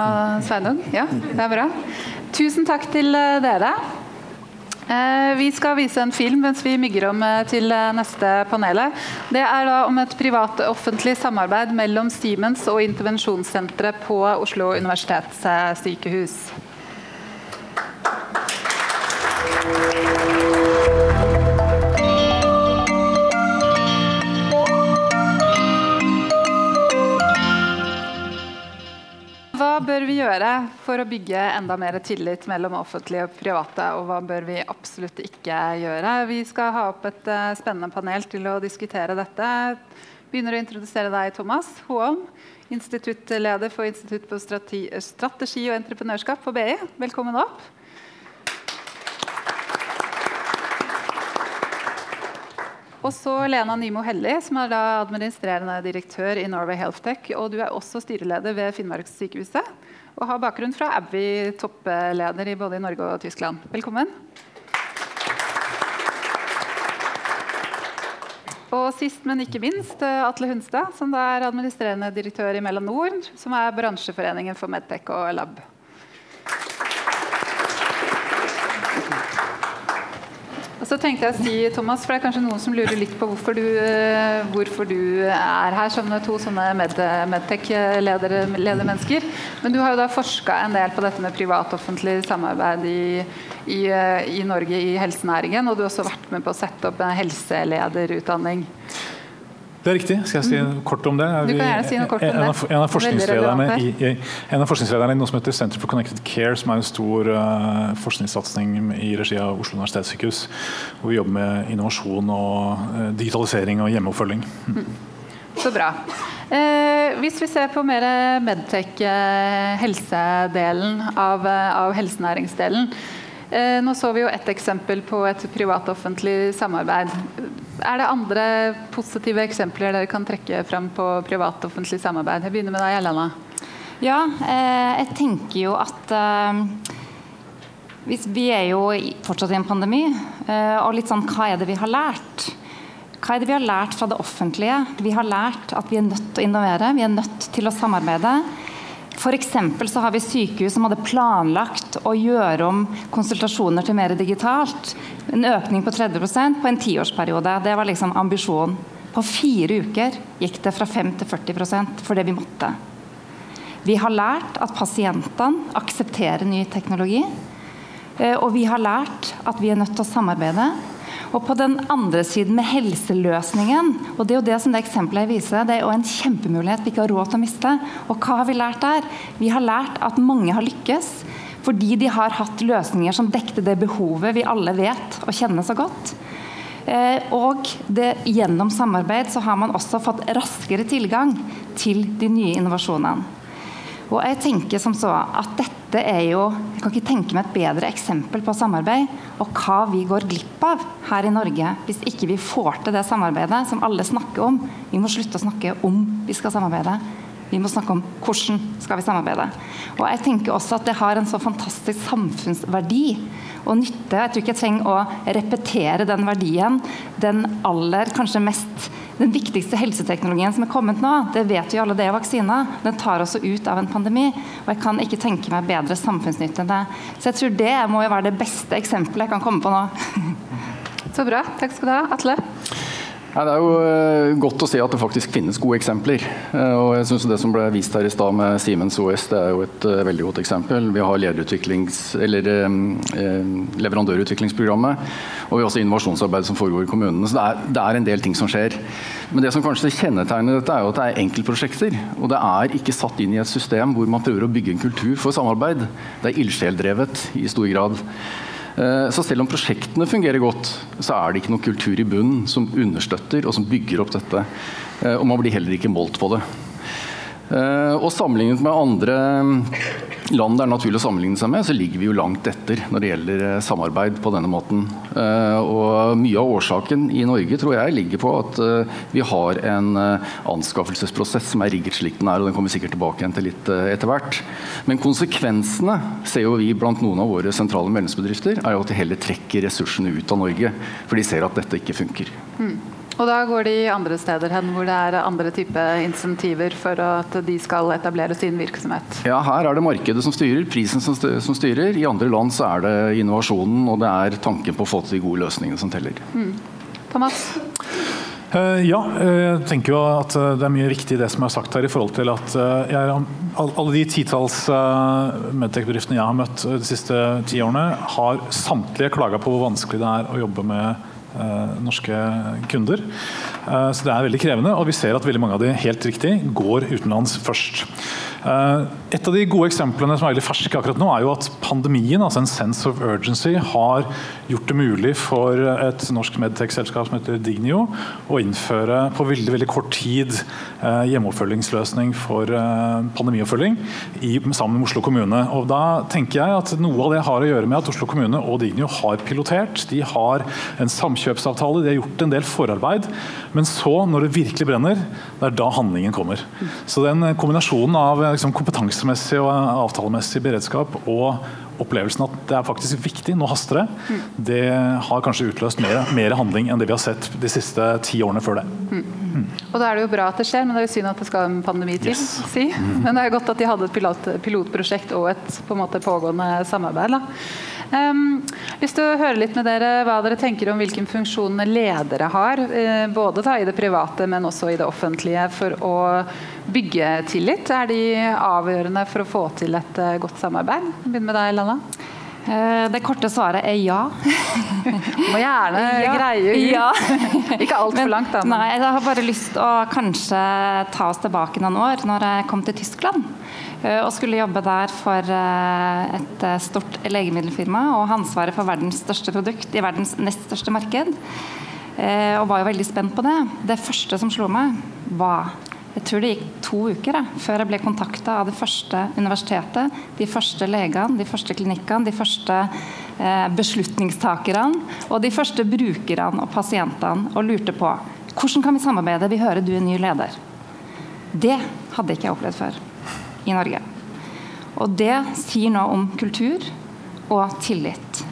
Sveinung? Ja, det er bra. Tusen takk til eh, dere. Eh, vi skal vise en film mens vi mygger om eh, til neste panelet. Det er da om et privat-offentlig samarbeid mellom Siemens og intervensjonssenteret på Oslo universitetssykehus. Hva bør vi gjøre for å bygge enda mer tillit mellom offentlige og private, og hva bør vi absolutt ikke gjøre? Vi skal ha opp et uh, spennende panel til å diskutere dette. Begynner å introdusere deg, Thomas Hoholm, instituttleder for Institutt for strategi og entreprenørskap på BI. Velkommen opp. Og så Lena Nymo Helli, som er da administrerende direktør i Norway Healthtech. Og du er også styreleder ved Finnmarkssykehuset og har bakgrunn fra Abby, toppleder i både Norge og Tyskland. Velkommen. Og sist, men ikke minst, Atle Hunstad, som er administrerende direktør i Melanor, som er bransjeforeningen for Medtech og Lab. Så tenkte jeg å si, Thomas, for det er kanskje noen som lurer litt på hvorfor du, eh, hvorfor du er her som to sånne Medtech-ledermennesker. Men du har jo da forska en del på dette med privat-offentlig samarbeid i, i, eh, i, Norge i helsenæringen. Og du har også vært med på å sette opp en helselederutdanning. Det er riktig. Skal jeg si mm. kort om det? Du kan gjerne si noe kort om en, av, en av forskningslederne i, i, en av forskningslederne i noe som heter Center for Connected Care, som er en stor uh, forskningssatsing i regi av Oslo universitetssykehus. Hvor vi jobber med innovasjon og uh, digitalisering og hjemmeoppfølging. Mm. Så bra. Eh, hvis vi ser på mer Medtech, eh, helsedelen av, av helsenæringsdelen. Eh, nå så vi jo ett eksempel på et privat-offentlig samarbeid. Er det andre positive eksempler dere kan trekke fram på privat-offentlig samarbeid? Jeg begynner med deg, Elena. Ja, eh, jeg tenker jo at hvis Vi er jo fortsatt i en pandemi. Eh, og litt sånn, hva er det vi har lært? Hva er det vi har lært fra det offentlige? Vi har lært at vi er nødt til å innovere. Vi er nødt til å samarbeide. F.eks. så har vi sykehus som hadde planlagt å gjøre om konsultasjoner til mer digitalt. En økning på 30% på en tiårsperiode. Det var liksom ambisjonen. På fire uker gikk det fra 5 til 40 for det vi måtte. Vi har lært at pasientene aksepterer ny teknologi. Eh, og vi har lært at vi er nødt til å samarbeide og på den andre siden med helseløsningen, og det er jo det som det eksempelet jeg viser, det er jo en kjempemulighet vi ikke har råd til å miste. Og hva har vi lært der? Vi har lært at mange har lykkes fordi de har hatt løsninger som dekte det behovet vi alle vet og kjenner så godt. Eh, og det, gjennom samarbeid så har man også fått raskere tilgang til de nye innovasjonene. Og jeg tenker som så at dette er jo Jeg kan ikke tenke meg et bedre eksempel på samarbeid og hva vi går glipp av her i Norge hvis ikke vi får til det samarbeidet som alle snakker om. Vi må slutte å snakke om vi skal samarbeide. Vi må snakke om hvordan skal vi samarbeide. Og jeg tenker også at det har en så fantastisk samfunnsverdi og nytte. Jeg tror ikke jeg trenger å repetere den verdien. Den aller kanskje mest den viktigste helseteknologien som er kommet nå, det vet vi alle, det er vaksina. Den tar oss ut av en pandemi. Og jeg kan ikke tenke meg bedre samfunnsnytte enn det. Så jeg tror det må jo være det beste eksempelet jeg kan komme på nå. Så bra. Takk skal du ha. Atle? Nei, det er jo eh, godt å se at det faktisk finnes gode eksempler. Eh, og jeg synes Det som ble vist her i stad med Siemens OS, det er jo et uh, veldig godt eksempel. Vi har leverandørutviklingsprogrammet. Og vi har også innovasjonsarbeid som foregår i kommunene. Så det er, det er, en del ting som skjer. Men det som kanskje kjennetegner dette, er jo at det er enkeltprosjekter. Og det er ikke satt inn i et system hvor man prøver å bygge en kultur for samarbeid. Det er ildsjeldrevet i stor grad. Eh, så selv om prosjektene fungerer godt, så er det ikke noen kultur i bunnen som understøtter og som bygger opp dette. Eh, og man blir heller ikke målt på det. Eh, og sammenlignet med andre land det er naturlig å sammenligne seg med, så ligger vi jo langt etter når det gjelder eh, samarbeid på denne måten. Eh, og mye av årsaken i Norge tror jeg ligger på at vi har en anskaffelsesprosess som er rigget slik den er, og den kommer vi sikkert tilbake igjen til litt etter hvert. Men konsekvensene ser jo vi blant noen av våre sentrale medlemsbedrifter, er jo at de heller trekker ressursene ut av Norge, for de ser at dette ikke funker. Mm. Og da går de andre steder hen hvor det er andre typer insentiver for at de skal etablere sin virksomhet? Ja, her er det markedet som styrer, prisen som styrer. I andre land så er det innovasjonen og det er tanken på å få til de gode løsningene som teller. Mm. Thomas? Uh, ja, eh, jeg tenker jo at eh, det er mye viktig i det som er sagt her. i forhold til at jeg, Alle de titalls medtech-bedriftene jeg har møtt de siste ti årene, har samtlige klaga på hvor vanskelig det er å jobbe med Eh, norske kunder. Eh, så det er veldig krevende, og vi ser at veldig mange av de helt riktig går utenlands først. Eh, et av de gode eksemplene som er veldig ferske akkurat nå, er jo at pandemien, altså en sense of urgency, har gjort det mulig for et norsk medtech-selskap som heter Dignio, å innføre på veldig veldig kort tid eh, hjemmeoppfølgingsløsning for eh, pandemioppfølging sammen med Oslo kommune. Og da tenker jeg at Noe av det har å gjøre med at Oslo kommune og Dignio har pilotert. De har en samkjøpsavtale, de har gjort en del forarbeid. Men så, når det virkelig brenner, det er da handlingen kommer. Så den kombinasjonen av liksom, kompetansemessig og avtalemessig beredskap og opplevelsen at det er faktisk viktig, nå haster det, mm. det har kanskje utløst mer, mer, handling enn det vi har sett de siste ti årene før det. Mm. Mm. Og Da er det jo bra at det skjer, men det er jo synd at det skal en pandemi til. Yes. Si. Men det er godt at de hadde et pilot, pilotprosjekt og et på måte pågående samarbeid. Da. Um, lyst til å høre litt med dere hva dere tenker om hvilken funksjon ledere har, uh, både da, i det private, men også i det offentlige, for å bygge tillit. Er de avgjørende for å få til et uh, godt samarbeid? Begynn med deg, Lalla. Eh, det korte svaret er ja. Må gjerne ja. greie ut. Ja. Ikke altfor langt, da. Men. Nei, jeg har bare lyst til å kanskje ta oss tilbake noen år, når jeg kom til Tyskland. Eh, og skulle jobbe der for eh, et stort legemiddelfirma og ha ansvaret for verdens største produkt i verdens nest største marked. Og var jo veldig spent på det. Det første som slo meg, var jeg tror det gikk to uker da, før jeg ble kontakta av det første universitetet, de første legene, de første klinikkene, de første eh, beslutningstakerne og de første brukerne og pasientene og lurte på hvordan kan vi samarbeide, vi hører du er ny leder. Det hadde ikke jeg opplevd før i Norge. Og det sier noe om kultur og tillit.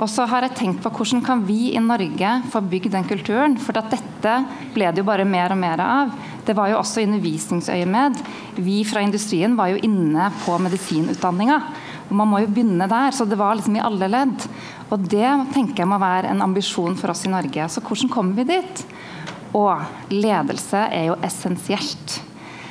Og så har jeg tenkt på hvordan kan vi i Norge få bygd den kulturen. For dette ble det jo bare mer og mer av. Det var jo også undervisningsøyemed. Vi fra industrien var jo inne på medisinutdanninga. Og man må jo begynne der. Så det var liksom i alle ledd. Og det tenker jeg må være en ambisjon for oss i Norge. Så hvordan kommer vi dit? Og ledelse er jo essensielt.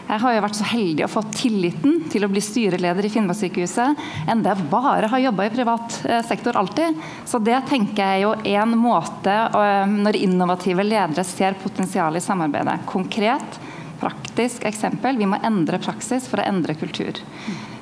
Jeg har jo vært så heldig å få tilliten til å bli styreleder i Finnmarkssykehuset enn det bare har jobba i privat eh, sektor alltid. Så det tenker jeg er jo én måte eh, når innovative ledere ser potensial i samarbeidet. Konkret, praktisk eksempel. Vi må endre praksis for å endre kultur.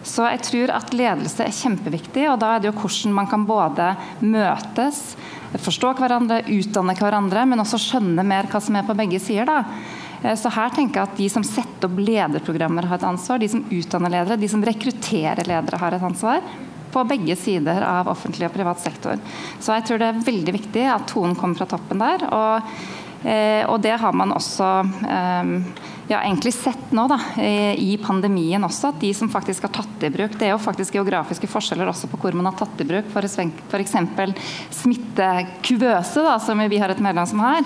Så jeg tror at ledelse er kjempeviktig, og da er det jo hvordan man kan både møtes, forstå hverandre, utdanne hverandre, men også skjønne mer hva som er på begge sider. da. Eh, så her tenker jeg at De som setter opp lederprogrammer har et ansvar. De som utdanner ledere, de som rekrutterer ledere har et ansvar. På begge sider av offentlig og privat sektor. Så jeg tror det er veldig viktig at tonen kommer fra toppen der. Og, eh, og det har man også um, ja, egentlig sett nå da, i pandemien også, at de som faktisk har tatt i bruk Det er jo faktisk geografiske forskjeller også på hvor man har tatt i bruk f.eks. smittekuvøse, da, som vi har et medlem som har.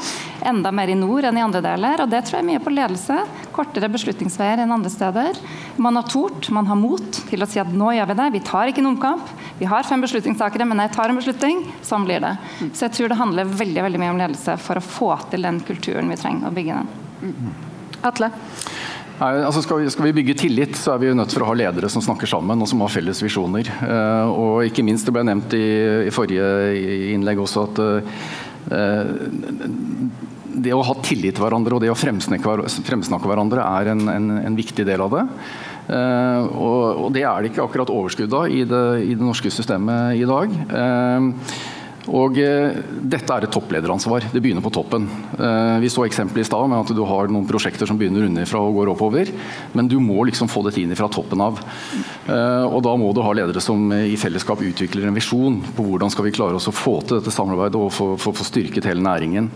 Enda mer i nord enn i andre deler. og Det tror jeg mye på ledelse. Kortere beslutningsveier enn andre steder. Man har tort, man har mot til å si at nå gjør vi det. Vi tar ikke en omkamp. Vi har fem beslutningstakere, men jeg tar en beslutning. Sånn blir det. Så jeg tror det handler veldig, veldig mye om ledelse for å få til den kulturen vi trenger å bygge den. Atle? Nei, altså skal, vi, skal, vi, bygge tillit, så er vi nødt for å ha ledere som snakker sammen og som har felles visjoner. Eh, og ikke minst, det ble nevnt i, i forrige innlegg også, at eh, det å ha tillit til hverandre og det å fremsnakke, hverandre er en, en, en, viktig del av det. Eh, og, og, det er det ikke akkurat overskudd av i det, i det norske systemet i dag. Og eh, Dette er et topplederansvar. Det begynner på toppen. Eh, vi så eksempelet i stad med at du har noen prosjekter som begynner underfra og går oppover. Men du må liksom få dette inn fra toppen av. Eh, og Da må du ha ledere som i fellesskap utvikler en visjon på hvordan skal vi klare oss å få til dette samarbeidet og få, styrket hele næringen.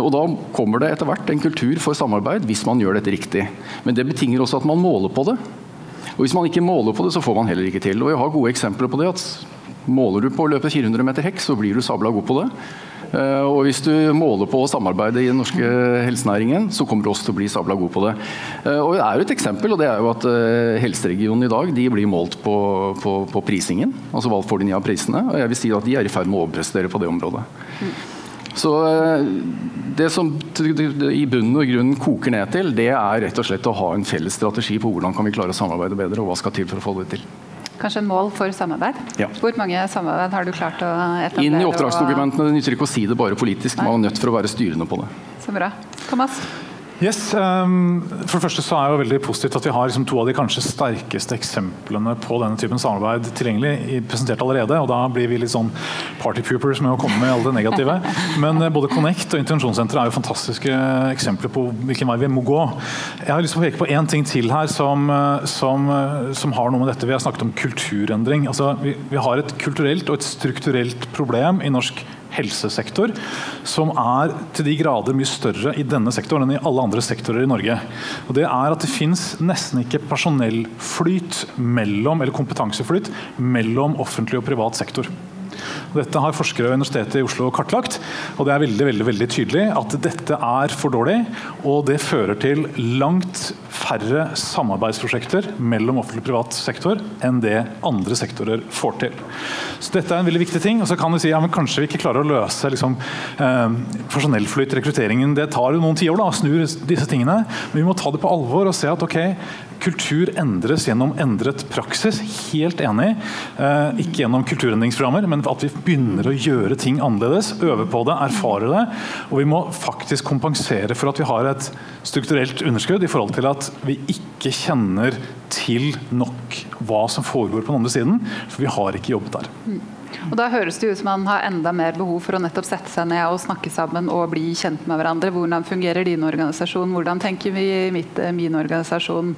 Og Da kommer det etter hvert en kultur for samarbeid hvis man gjør dette riktig. Men det betinger også at man måler på det. Og Hvis man ikke måler på det, så får man heller ikke til. Og Jeg har gode eksempler på det. at Måler du på å løpe 400 meter hekk, så blir du sabla god på det. Uh, og hvis du måler på å samarbeide i den norske helsenæringen, så kommer du også til å bli sabla god på det. Uh, og det er jo et eksempel, og det er jo at uh, helseregionen i dag de blir målt på, på, på, prisingen. Altså hva får de av prisene? Og jeg vil si at de er i ferd med å overprestere på det området. Så det som i bunn og grunn koker ned til, det er rett og slett å ha en felles strategi på hvordan kan vi klare å samarbeide bedre, og hva skal til for å få det til. Kanskje en mål for samarbeid? Ja. Hvor mange samarbeid har du klart å etablere? Inn i oppdragsdokumentene. Det nytter ikke å si det bare politisk, man er nødt for å være styrende på det. Så bra. Thomas? Yes, um, for det første så er det veldig positivt at vi har liksom to av de kanskje sterkeste eksemplene på denne typen samarbeid tilgjengelig presentert allerede. og Da blir vi litt sånn party poopers med å komme med alle det negative. Men uh, både Connect og Intensjonssenteret er jo fantastiske eksempler på hvilken vei vi må gå. Jeg har lyst til å peke på én ting til her som, uh, som, uh, som, har noe med dette Vi har snakket om kulturendring. Altså, vi, vi har et kulturelt og et strukturelt problem i norsk helsesektor, som er til de grader mye større i denne sektoren enn i alle andre sektorer i Norge. Og det er at det fins nesten ikke personellflyt mellom, eller kompetanseflyt mellom offentlig og privat sektor. Dette har forskere ved Universitetet i Oslo kartlagt. og Det er veldig veldig, veldig tydelig at dette er for dårlig. Og det fører til langt færre samarbeidsprosjekter mellom offentlig og privat sektor enn det andre sektorer får til. Så Dette er en veldig viktig ting. og så kan vi si ja, men Kanskje vi ikke klarer å løse liksom, eh, personellflyt, rekrutteringen. Det tar jo noen tiår å snu disse tingene. Men vi må ta det på alvor og se at ok, kultur endres gjennom endret praksis. Helt enig. Eh, ikke gjennom kulturendringsprogrammer, men at vi begynner å gjøre ting annerledes. Øve på det, erfare det. Og vi må faktisk kompensere for at vi har et strukturelt underskudd i forhold til at vi ikke kjenner til nok hva som foregår på den andre siden. For vi har ikke jobbet der. Og Da høres det ut som man har enda mer behov for å nettopp sette seg ned og snakke sammen og bli kjent med hverandre. Hvordan fungerer din organisasjon? Hvordan tenker vi i min organisasjon?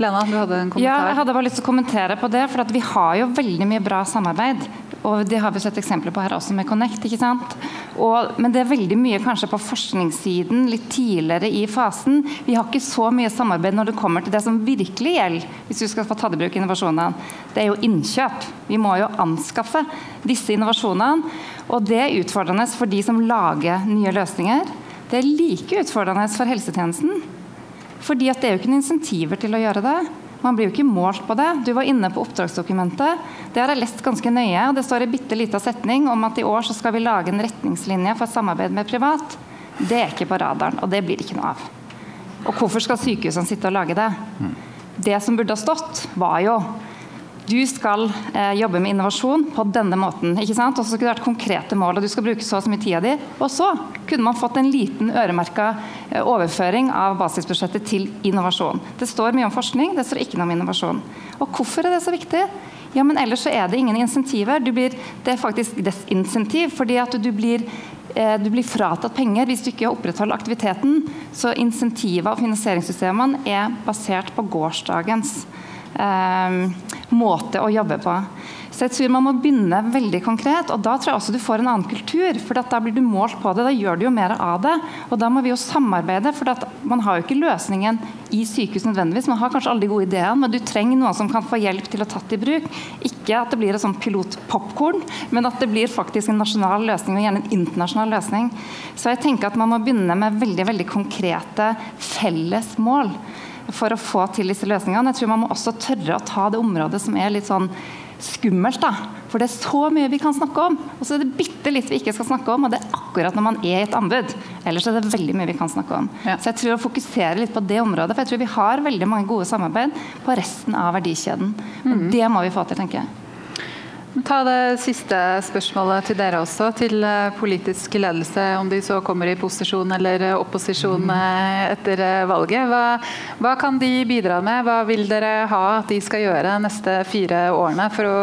Lena, du hadde en kommentar? Ja, jeg hadde bare lyst til å kommentere på det. For vi har jo veldig mye bra samarbeid. Og Det har vi sett eksempler på her også med Connect. ikke sant? Og, men det er veldig mye kanskje på forskningssiden litt tidligere i fasen. Vi har ikke så mye samarbeid når det kommer til det som virkelig gjelder. hvis vi skal få tatt i bruk innovasjonene. Det er jo innkjøp. Vi må jo anskaffe disse innovasjonene. Og det er utfordrende for de som lager nye løsninger. Det er like utfordrende for helsetjenesten. Fordi at det er jo ikke noen insentiver til å gjøre det. Man blir jo ikke målt på det. Du var inne på oppdragsdokumentet. Det har jeg lest ganske nøye. og Det står en bitte lita setning om at i år så skal vi lage en retningslinje for samarbeid med privat. Det er ikke på radaren, og det blir det ikke noe av. Og hvorfor skal sykehusene sitte og lage det? Det som burde ha stått, var jo du skal eh, jobbe med innovasjon på denne måten. ikke sant? Og så skulle det vært konkrete mål, og du skal bruke så og så mye tida di. Og så kunne man fått en liten øremerka eh, overføring av basisbudsjettet til innovasjon. Det står mye om forskning, det står ikke noe om innovasjon. Og hvorfor er det så viktig? Ja, men ellers så er det ingen insentiver. Blir, det er faktisk desinsentiv, fordi at du blir eh, du blir fratatt penger hvis du ikke opprettholder aktiviteten. Så insentiva og finansieringssystemene er basert på gårsdagens måte å jobbe på. Så jeg tror Man må begynne veldig konkret, og da tror jeg også du får en annen kultur. for Da blir du målt på det, da gjør du jo mer av det. Og da må vi jo samarbeide, for man har jo ikke løsningen i sykehus nødvendigvis. Man har kanskje alle de gode ideene, men du trenger noen som kan få hjelp til å tatt i bruk. Ikke at det blir et sånn pilotpopkorn, men at det blir faktisk en nasjonal løsning, og gjerne en internasjonal løsning. Så jeg tenker at man må begynne med veldig, veldig konkrete felles mål for å få til disse løsningene. Jeg tror man må også tørre å ta det området som er litt sånn skummelt. da, For det er så mye vi kan snakke om, og så er det bitte litt vi ikke skal snakke om. Og det er akkurat når man er i et anbud. Ellers er det veldig mye vi kan snakke om. Ja. Så jeg tror å fokusere litt på det området, for jeg tror vi har veldig mange gode samarbeid på resten av verdikjeden. Og det må vi få til, tenker jeg. Ta det siste spørsmålet til dere også, til eh, politisk ledelse, om de så kommer i posisjon eller eh, opposisjon eh, etter valget. Hva, hva kan de bidra med? Hva vil dere ha at de skal gjøre de neste fire årene for å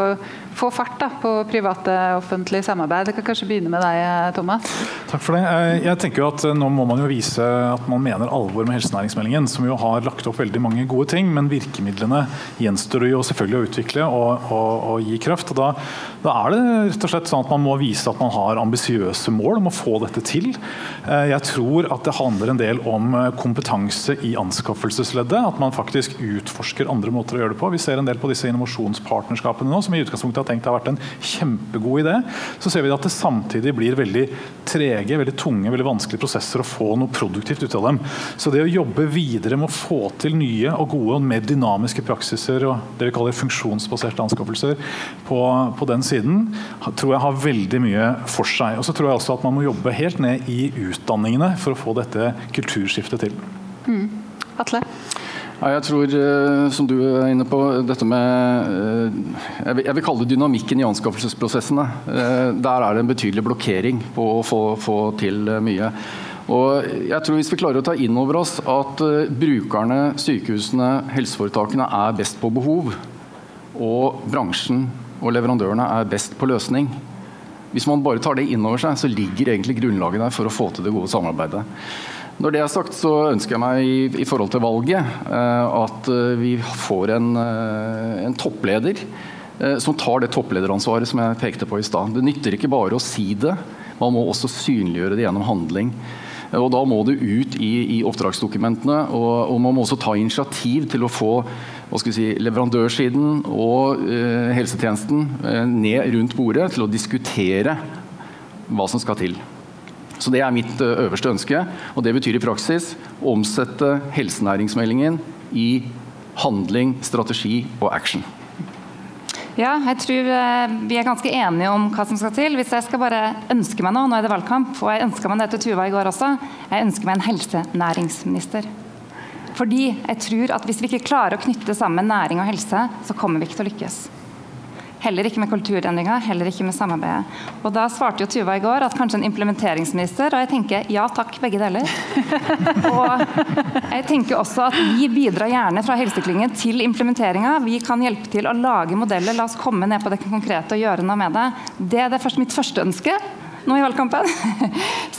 få fart da, på private-offentlig samarbeid? Jeg kan kanskje begynne med deg, Thomas. Takk for det. Eh, Jeg tenker jo at eh, Nå må man jo vise at man mener alvor med helsenæringsmeldingen, som jo har lagt opp veldig mange gode ting, men virkemidlene gjenstår jo selvfølgelig å utvikle og, og, og gi kraft. og da, da er det rett og slett sånn at man må vise at man har ambisiøse mål om å få dette til. Eh, Jeg tror at det handler en del om kompetanse i anskaffelsesleddet. At man faktisk utforsker andre måter å gjøre det på. Vi ser en del på disse innovasjonspartnerskapene nå, som i utgangspunktet har tenkt har vært en kjempegod idé. Så ser vi at det samtidig blir veldig trege, veldig tunge, veldig vanskelige prosesser å få noe produktivt ut av dem. Så det å jobbe videre med å få til nye og gode og mer dynamiske praksiser og det vi kaller funksjonsbaserte anskaffelser på, på den siden, tror jeg har veldig mye for seg. Og så tror jeg også at man må jobbe helt ned i utdanningene for å få dette kulturskiftet til. Atle? Ja, jeg tror, eh, som du er inne på, dette med eh, Jeg vil, kalle det dynamikken i anskaffelsesprosessene. Eh, Der er det en betydelig blokkering på å få, få til mye. Og jeg tror Hvis vi klarer å ta inn over oss at brukerne, sykehusene, helseforetakene er best på behov, og bransjen og leverandørene er best på løsning, hvis man bare tar det inn over seg, så ligger egentlig grunnlaget der for å få til det gode samarbeidet. Når det er sagt, så ønsker jeg meg i, i forhold til valget eh, at eh, vi får en, eh, en toppleder som tar det topplederansvaret som jeg pekte på i stad. Det nytter ikke bare å si det, man må også synliggjøre det gjennom handling. Og Da må det ut i, i oppdragsdokumentene, og, og man må også ta initiativ til å få si, leverandørsiden og eh, helsetjenesten eh, ned rundt bordet til å diskutere hva som skal til. Så Det er mitt eh, øverste ønske. og Det betyr i praksis å omsette helsenæringsmeldingen i handling, strategi og action. Ja, jeg tror eh, vi er ganske enige om hva som skal til. Hvis jeg skal bare ønske meg noe, nå er det valgkamp, og jeg ønska meg det til Tuva i går også, jeg ønsker meg en helsenæringsminister. Fordi jeg tror at hvis vi ikke klarer å knytte sammen næring og helse, så kommer vi ikke til å lykkes. Heller ikke med kulturendringer, heller ikke med samarbeidet. Og Da svarte jo Tuva i går at kanskje en implementeringsminister, og jeg tenker ja takk, begge deler. Og jeg tenker også at vi bidrar gjerne fra Helseklyngen til implementeringa. Vi kan hjelpe til å lage modeller, la oss komme ned på det konkrete og gjøre noe med det. Det er det først mitt første ønske nå i valgkampen.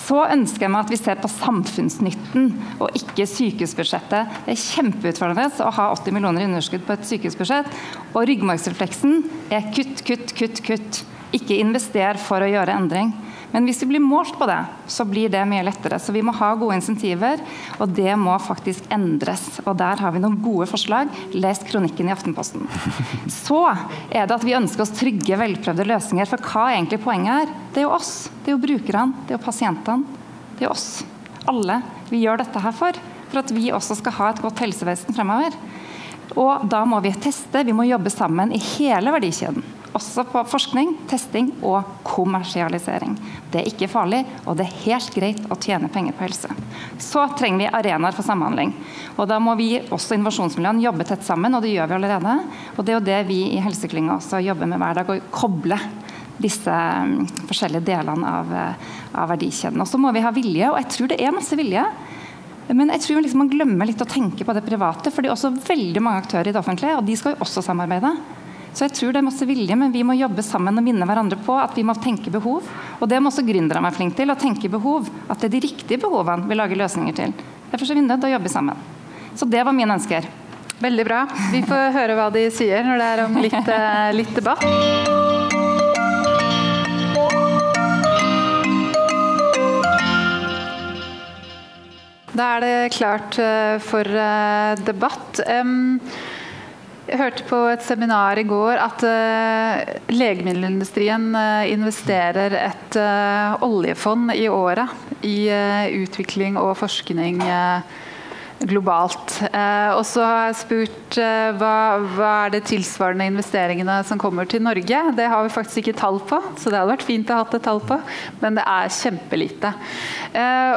Så ønsker jeg meg at vi ser på samfunnsnytten og ikke sykehusbudsjettet. Det er kjempeutfordrende å ha 80 millioner i underskudd på et sykehusbudsjett. Og ryggmargsrefleksen er kutt, kutt, kutt, kutt. Ikke invester for å gjøre endring. Men hvis vi blir målt på det, så blir det mye lettere. Så vi må ha gode insentiver, og det må faktisk endres. Og der har vi noen gode forslag. Les kronikken i Aftenposten. Så er det at vi ønsker oss trygge, velprøvde løsninger. For hva er egentlig poenget her? Det er jo oss. Det er jo brukerne. Det er jo pasientene. Det er jo oss. Alle vi gjør dette her for. For at vi også skal ha et godt helsevesen fremover. Og da må vi teste, vi må jobbe sammen i hele verdikjeden. Også på forskning, testing og kommersialisering. Det er ikke farlig, og det er helt greit å tjene penger på helse. Så trenger vi arenaer for samhandling. Og da må vi også innovasjonsmiljøene jobbe tett sammen, og det gjør vi allerede. Og det er jo det vi i Helseklynga også jobber med hver dag, å koble disse mm, forskjellige delene av, eh, av verdikjeden. Og så må vi ha vilje, og jeg tror det er masse vilje. Men jeg tror liksom man glemmer litt å tenke på det private, for det er også veldig mange aktører i det offentlige, og de skal jo også samarbeide. Så jeg tror det er masse vilje, men vi må jobbe sammen og minne hverandre på at vi må tenke behov. Og det må også gründerne være flinke til, å tenke behov. At det er de riktige behovene vi lager løsninger til. Derfor er vi nødt til å jobbe sammen. Så det var mine ønsker. Veldig bra. Vi får høre hva de sier når det er om litt, eh, litt debatt. Da er det klart eh, for eh, debatt. Jeg hørte på et seminar i går at uh, legemiddelindustrien uh, investerer et uh, oljefond i året i utvikling og forskning globalt. Og så har jeg spurt hva, hva, er det tilsvarende investeringene som kommer til Norge. Det har vi faktisk ikke tall på, så det hadde vært fint å ha hatt et tall på, men det er kjempelite.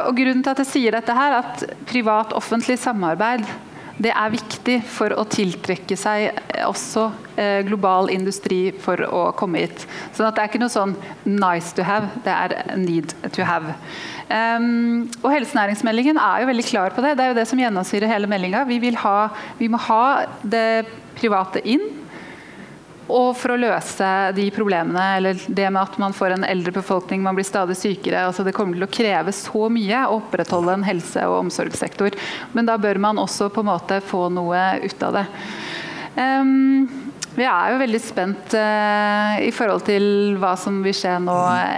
Og grunnen til at jeg sier dette her, at privat-offentlig samarbeid det er viktig for å tiltrekke seg også eh, global industri for å komme hit. Så det er ikke noe sånn 'nice to have', det er 'need to have'. Um, og Helsenæringsmeldingen er jo veldig klar på det. Det er jo det som gjennomsyrer hele meldinga. Vi, vi må ha det private inn. Og for å løse de problemene, eller det med at man får en eldre befolkning, man blir stadig sykere altså Det kommer til å kreve så mye å opprettholde en helse- og omsorgssektor. Men da bør man også på en måte få noe ut av det. Um, vi er jo veldig spent uh, i forhold til hva som vil skje nå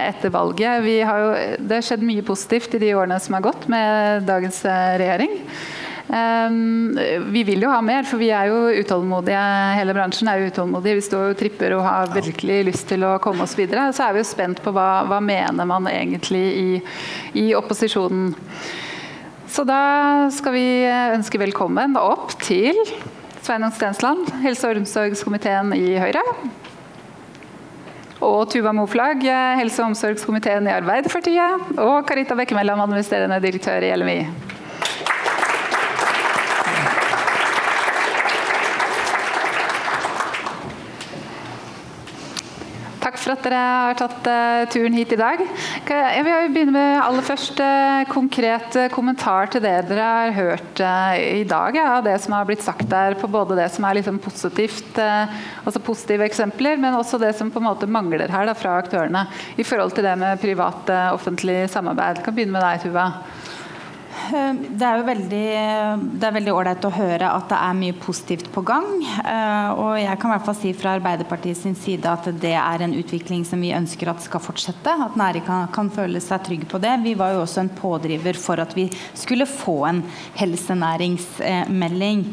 etter valget. Jo, det har skjedd mye positivt i de årene som har gått med dagens uh, regjering. Um, vi vil jo ha mer, for vi er jo utålmodige. Hele bransjen er jo utålmodig. Vi står og tripper og har virkelig lyst til å komme oss videre. Så er vi jo spent på hva, hva mener man egentlig i, i opposisjonen. Så da skal vi ønske velkommen opp til Sveinung Stensland, helse- og omsorgskomiteen i Høyre. Og Tuva Moflag, helse- og omsorgskomiteen i Arbeiderpartiet. Og Karita Bekkemellom, administrerende direktør i LMI. For at dere har tatt uh, turen hit i dag. Jeg vil begynne med aller først uh, konkret uh, kommentar til det dere har hørt i dag. Ja, det som har blitt sagt der, på både det som er liksom positivt, altså positive eksempler, men også det som på en måte mangler her da, fra aktørene i forhold til det med privat-offentlig samarbeid. Jeg kan begynne med deg, Tuva. Eh, det er veldig ålreit å høre at det er mye positivt på gang. Eh, og jeg kan i hvert fall si fra Arbeiderpartiet sin side at det er en utvikling som vi ønsker at skal fortsette. At næringen kan, kan føle seg trygg på det. Vi var jo også en pådriver for at vi skulle få en helsenæringsmelding.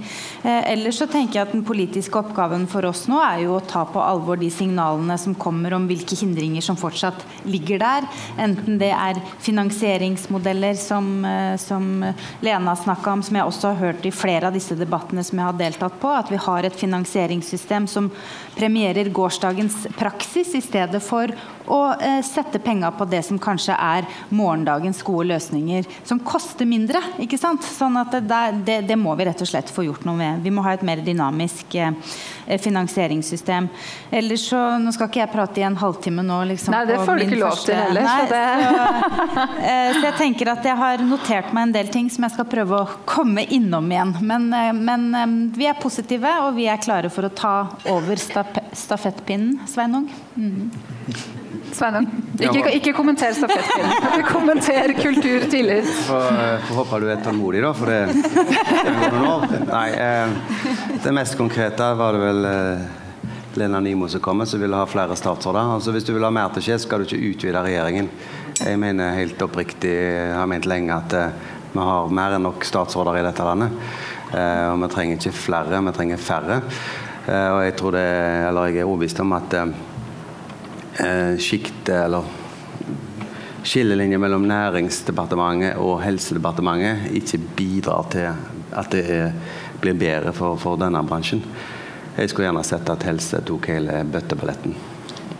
Eh, ellers så tenker jeg at den politiske oppgaven for oss nå er jo å ta på alvor de signalene som kommer om hvilke hindringer som fortsatt ligger der. Enten det er finansieringsmodeller som, som Lena snakka om, som jeg også har hørt i flere av disse debattene som jeg har deltatt på, at vi har et finansieringssystem som premierer gårsdagens praksis i stedet for å eh, sette penger på det som kanskje er morgendagens gode løsninger, som koster mindre. ikke sant? Sånn at det, det, det, må vi rett og slett få gjort noe med. Vi må ha et mer dynamisk eh, finansieringssystem. Ellers så, Nå skal ikke jeg prate i en halvtime nå. Liksom, Nei, det får du ikke lov til heller. Nei, så, så, eh, så, jeg tenker at jeg har notert meg en del ting som jeg skal prøve å komme innom igjen. Men, eh, men eh, vi er positive, og vi er klare for å ta over stafettpinnen, Sveinung. Mm. Sveinung, ikke, ikke kommenter stafettpinnen. kommenter kultur, tidligere. Får, får håpe du er tålmodig, da, for det, det noen år. Nei, eh, det mest konkrete var det vel eh, Lena Nimo som kommer, som vil ha flere statsråder. Altså, hvis du vil ha mer til skje, skal du ikke utvide regjeringen. Jeg mener helt oppriktig, jeg har ment lenge at eh, vi har mer enn nok statsråder i dette landet. Eh, og vi trenger ikke flere, vi trenger færre. Eh, og jeg tror det, eller jeg er overbevist om at eh, sjiktet, eller skillelinjer mellom Næringsdepartementet og Helsedepartementet ikke bidrar til at det blir bedre for, for denne bransjen. Jeg skulle gjerne sett at helse tok hele bøtteballetten.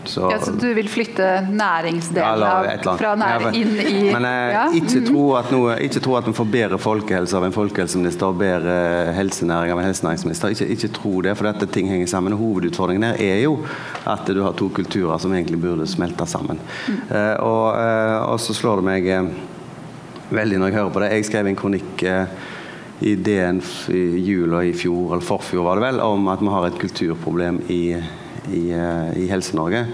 Så, ja, så du vil flytte næringsdelen ja, fra næring inn i Men jeg ja? ikke, tro at noe, ikke tro at vi får bedre folkehelse av en folkehelseminister og bedre helsenæring av en helsenæringsminister. Ikke, ikke tro det, for dette ting henger sammen. Hovedutfordringen her er jo at du har to kulturer som egentlig burde smelte sammen. Mm. Uh, og, uh, og, så slår det meg uh, veldig når jeg hører på det. Jeg skrev en kronikk i DN i jula i fjor, eller forfjor var det vel, om at vi har et kulturproblem i i, eh, i Helse-Norge.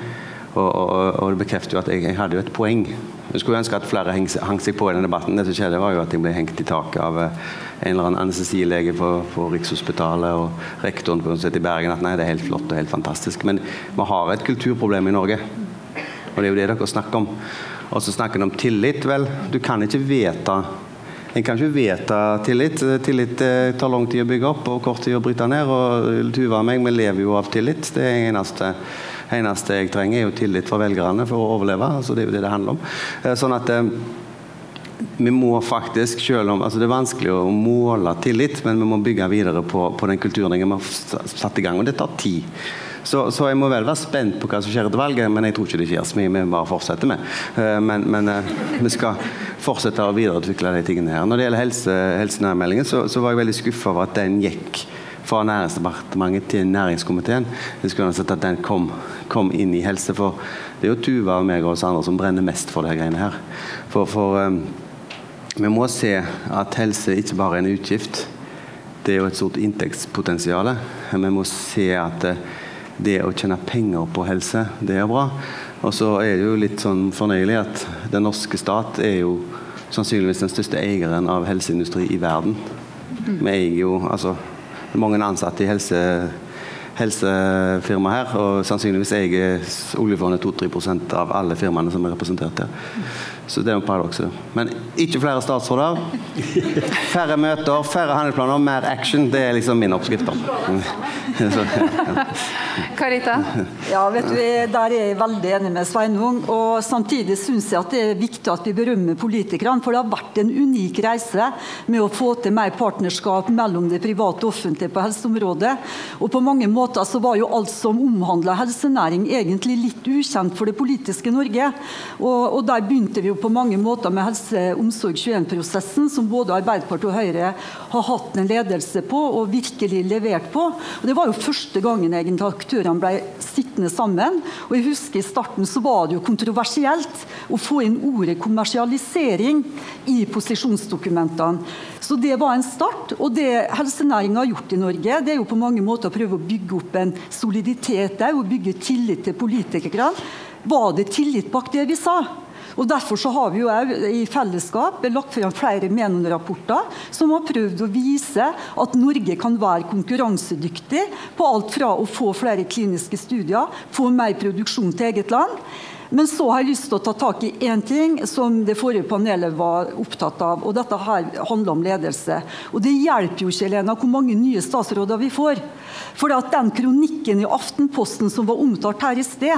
Og, og, og, det bekrefter jo at jeg, jeg, hadde jo et poeng. Jeg skulle ønske at flere heng, hang seg på i den debatten. Det som skjedde var jo at jeg ble hengt i taket av eh, en eller annen anestesilege på, på, Rikshospitalet og rektoren på Universitetet i Bergen at nei, det er helt flott og helt fantastisk. Men vi har et kulturproblem i Norge. Og det er jo det dere snakker om. Og så snakker en om tillit. Vel, du kan ikke vedta en kan ikke vedta tillit. Tillit eh, tar lang tid å bygge opp og kort tid å bryte ned. og Tuva og meg vi lever jo av tillit. Det eneste, eneste jeg trenger, er jo tillit fra velgerne for å overleve. altså Det er jo det det handler om. Eh, sånn at eh, vi må faktisk, selv om altså Det er vanskelig å måle tillit, men vi må bygge videre på, på den kulturen vi har satt i gang. Og det tar tid. Så, så, jeg må vel være spent på hva som skjer etter valget, men jeg tror ikke det skjer så mye. Vi bare fortsetter med. Uh, men, men uh, vi skal fortsette å videreutvikle de tingene her. Når det gjelder helse, helsenærmeldingen, så, så, var jeg veldig skuffa over at den gikk fra Næringsdepartementet til næringskomiteen. Jeg skulle ønske at den kom, kom, inn i helse. For det er jo Tuva og meg og oss andre som brenner mest for disse greiene her. For, for um, vi må se at helse ikke bare er en utgift. Det er jo et stort inntektspotensial. Vi må se at det å tjene penger på helse, det er bra. Og så er det jo litt sånn fornøyelig at den norske stat er jo sannsynligvis den største eieren av helseindustri i verden. Vi eier jo altså mange ansatte i helse, helsefirma her, og sannsynligvis eier oljefondet 2-3% av alle firmaene som er representert her. Så det er jo paradokset. Men ikke flere statsråder. Færre møter, færre handelsplaner, mer action. Det er liksom min oppskrift. Karita? Ja, vet du, Der er jeg veldig enig med Sveinung. og Samtidig syns jeg at det er viktig at vi berømmer politikerne. For det har vært en unik reise med å få til mer partnerskap mellom det private og offentlige på helseområdet. Og på mange måter så var jo alt som omhandla helsenæring egentlig litt ukjent for det politiske Norge. Og, og der begynte vi på mange måter med Helse Omsorg 21-prosessen, som både Arbeiderpartiet og Høyre har hatt en ledelse på og virkelig levert på. Og Det var jo første gangen egentlig aktørene ble sittende sammen. og jeg husker I starten så var det jo kontroversielt å få inn ordet kommersialisering i posisjonsdokumentene. Så Det var en start. og Det helsenæringa har gjort i Norge, det er jo på mange måter å prøve å bygge opp en soliditet der, og bygge tillit til politikerne. Var det tillit bak det vi sa? Og Derfor så har vi jo i fellesskap lagt frem flere Menon-rapporter som har prøvd å vise at Norge kan være konkurransedyktig på alt fra å få flere kliniske studier, få mer produksjon til eget land. Men så har jeg lyst til å ta tak i én ting som det forrige panelet var opptatt av. og Dette her handler om ledelse. Og Det hjelper jo ikke Elena, hvor mange nye statsråder vi får. For den kronikken i Aftenposten som var omtalt her i sted,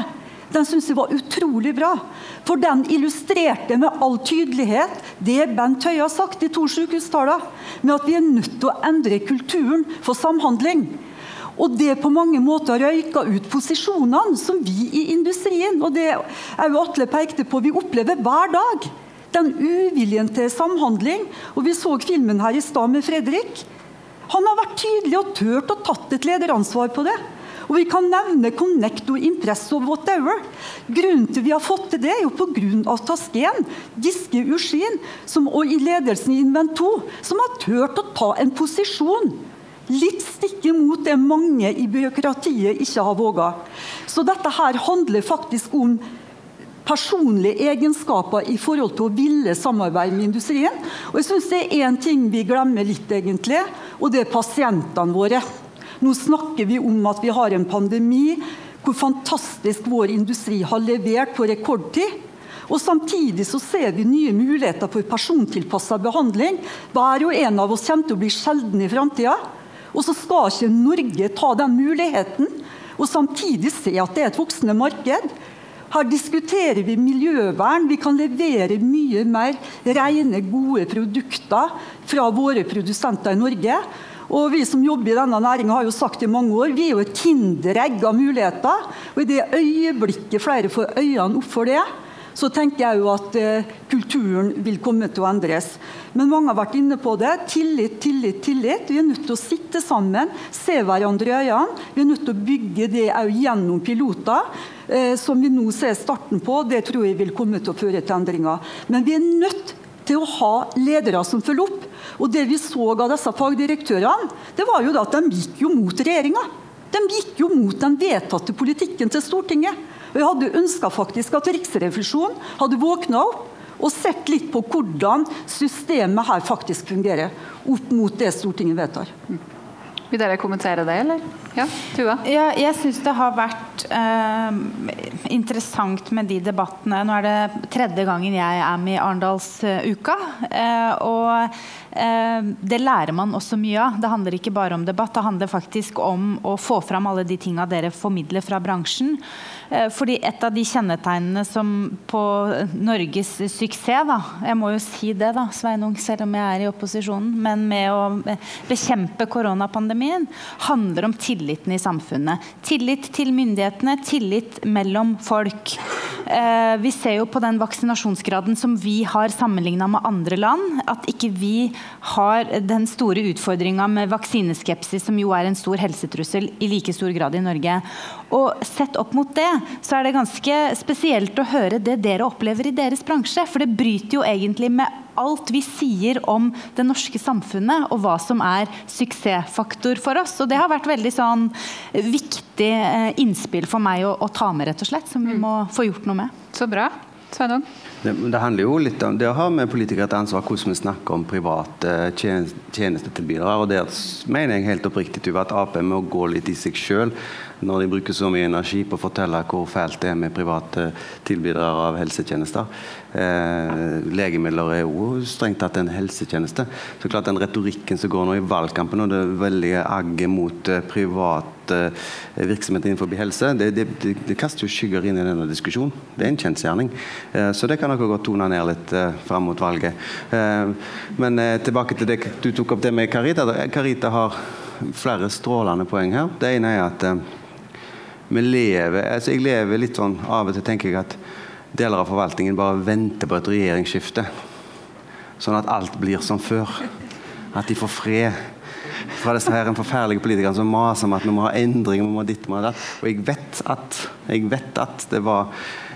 den syntes jeg var utrolig bra. For den illustrerte med all tydelighet det Bent Høie har sagt i to sykehustaler, med at vi er nødt til å endre kulturen for samhandling. Og det på mange måter røyka ut posisjonene som vi i industrien og det er jo Atle pekte på, vi opplever hver dag. Den uviljen til samhandling. Og vi så filmen her i stad med Fredrik. Han har vært tydelig og turt å tatt et lederansvar på det. Og Vi kan nevne Connecto, Impresso, whatever. Grunnen til vi har fått til det, er jo pga. Tasken, Giske Uskin og i ledelsen i Invento, som har turt å ta en posisjon. Litt stikk imot det mange i byråkratiet ikke har våga. Så dette her handler faktisk om personlige egenskaper i forhold til å ville samarbeide med industrien. Og jeg synes det er én ting vi glemmer litt, egentlig, og det er pasientene våre. Nå snakker vi om at vi har en pandemi, hvor fantastisk vår industri har levert på rekordtid. Og Samtidig så ser vi nye muligheter for persontilpassa behandling. Hver og en av oss kommer til å bli sjelden i framtida. Og så skal ikke Norge ta den muligheten, og samtidig se at det er et voksende marked. Her diskuterer vi miljøvern. Vi kan levere mye mer rene, gode produkter fra våre produsenter i Norge. Og Vi som jobber i denne næringa har jo sagt i mange år vi er jo et kinderegg av muligheter. og I det øyeblikket flere får øynene opp for det, så tenker jeg jo at eh, kulturen vil komme til å endres. Men mange har vært inne på det. Tillit, tillit, tillit. Vi er nødt til å sitte sammen, se hverandre i øynene. Vi er nødt til å bygge det òg gjennom piloter, eh, som vi nå ser starten på. Det tror jeg vil komme til å føre til endringer. Men vi er nødt til å ha ledere som følger opp. Og det vi så av disse fagdirektørene, det var jo at de gikk jo mot regjeringa. De gikk jo mot den vedtatte politikken til Stortinget. Og Jeg hadde ønska at Riksrevisjonen hadde våkna opp og sett litt på hvordan systemet her faktisk fungerer, opp mot det Stortinget vedtar. Vil dere kommentere det, eller? Ja, Tua? Ja, jeg syns det har vært eh, interessant med de debattene. Nå er det tredje gangen jeg er med i Arendalsuka. Eh, og eh, det lærer man også mye av. Det handler ikke bare om debatt, det handler faktisk om å få fram alle de tinga dere formidler fra bransjen. Eh, fordi et av de kjennetegnene som på Norges suksess, da, jeg må jo si det, da, Sveinung, selv om jeg er i opposisjonen, men med å bekjempe koronapandemien, handler om tilliten i samfunnet. Tillit til myndighetene, tillit mellom folk. Eh, vi ser jo på den vaksinasjonsgraden som vi har sammenligna med andre land, at ikke vi har den store utfordringa med vaksineskepsis, som jo er en stor helsetrussel, i like stor grad i Norge. Og sett opp mot det, så er det ganske spesielt å høre det dere opplever i deres bransje. For det bryter jo egentlig med alt vi sier om det norske samfunnet, og hva som er suksessfaktor for oss. Og det har vært veldig sånn viktig eh, innspill for meg å, å ta med, rett og slett. Som vi mm. må få gjort noe med. Så bra. Sveinung? Det, det, handler jo litt om det å ha med politikere et ansvar hvordan vi snakker om private tjenestetilbydere. og Der mener jeg helt oppriktig at Ap må gå litt i seg sjøl når de bruker så mye energi på å fortelle hvor fælt det er med private tilbydere av helsetjenester. Eh, legemidler er jo strengt tatt en helsetjeneste. Så klart Den retorikken som går nå i valgkampen, og det veldige agget mot eh, privat eh, virksomhet innenfor helse, det, det, det, det, kaster jo skygger inn i denne diskusjonen. Det er en kjensgjerning. Eh, så det kan dere godt tone ned litt eh, fram mot valget. Eh, men eh, tilbake til det du tok opp det med Carita. Carita har flere strålende poeng her. Det ene er at vi lever altså Jeg lever litt sånn Av og til tenker jeg at deler av forvaltningen bare venter på et regjeringsskifte. Sånn at alt blir som før. At de får fred fra disse her forferdelige politikerne som maser om at vi må ha endring. vi må ditt, vi må datt. Og jeg vet at, jeg vet at det var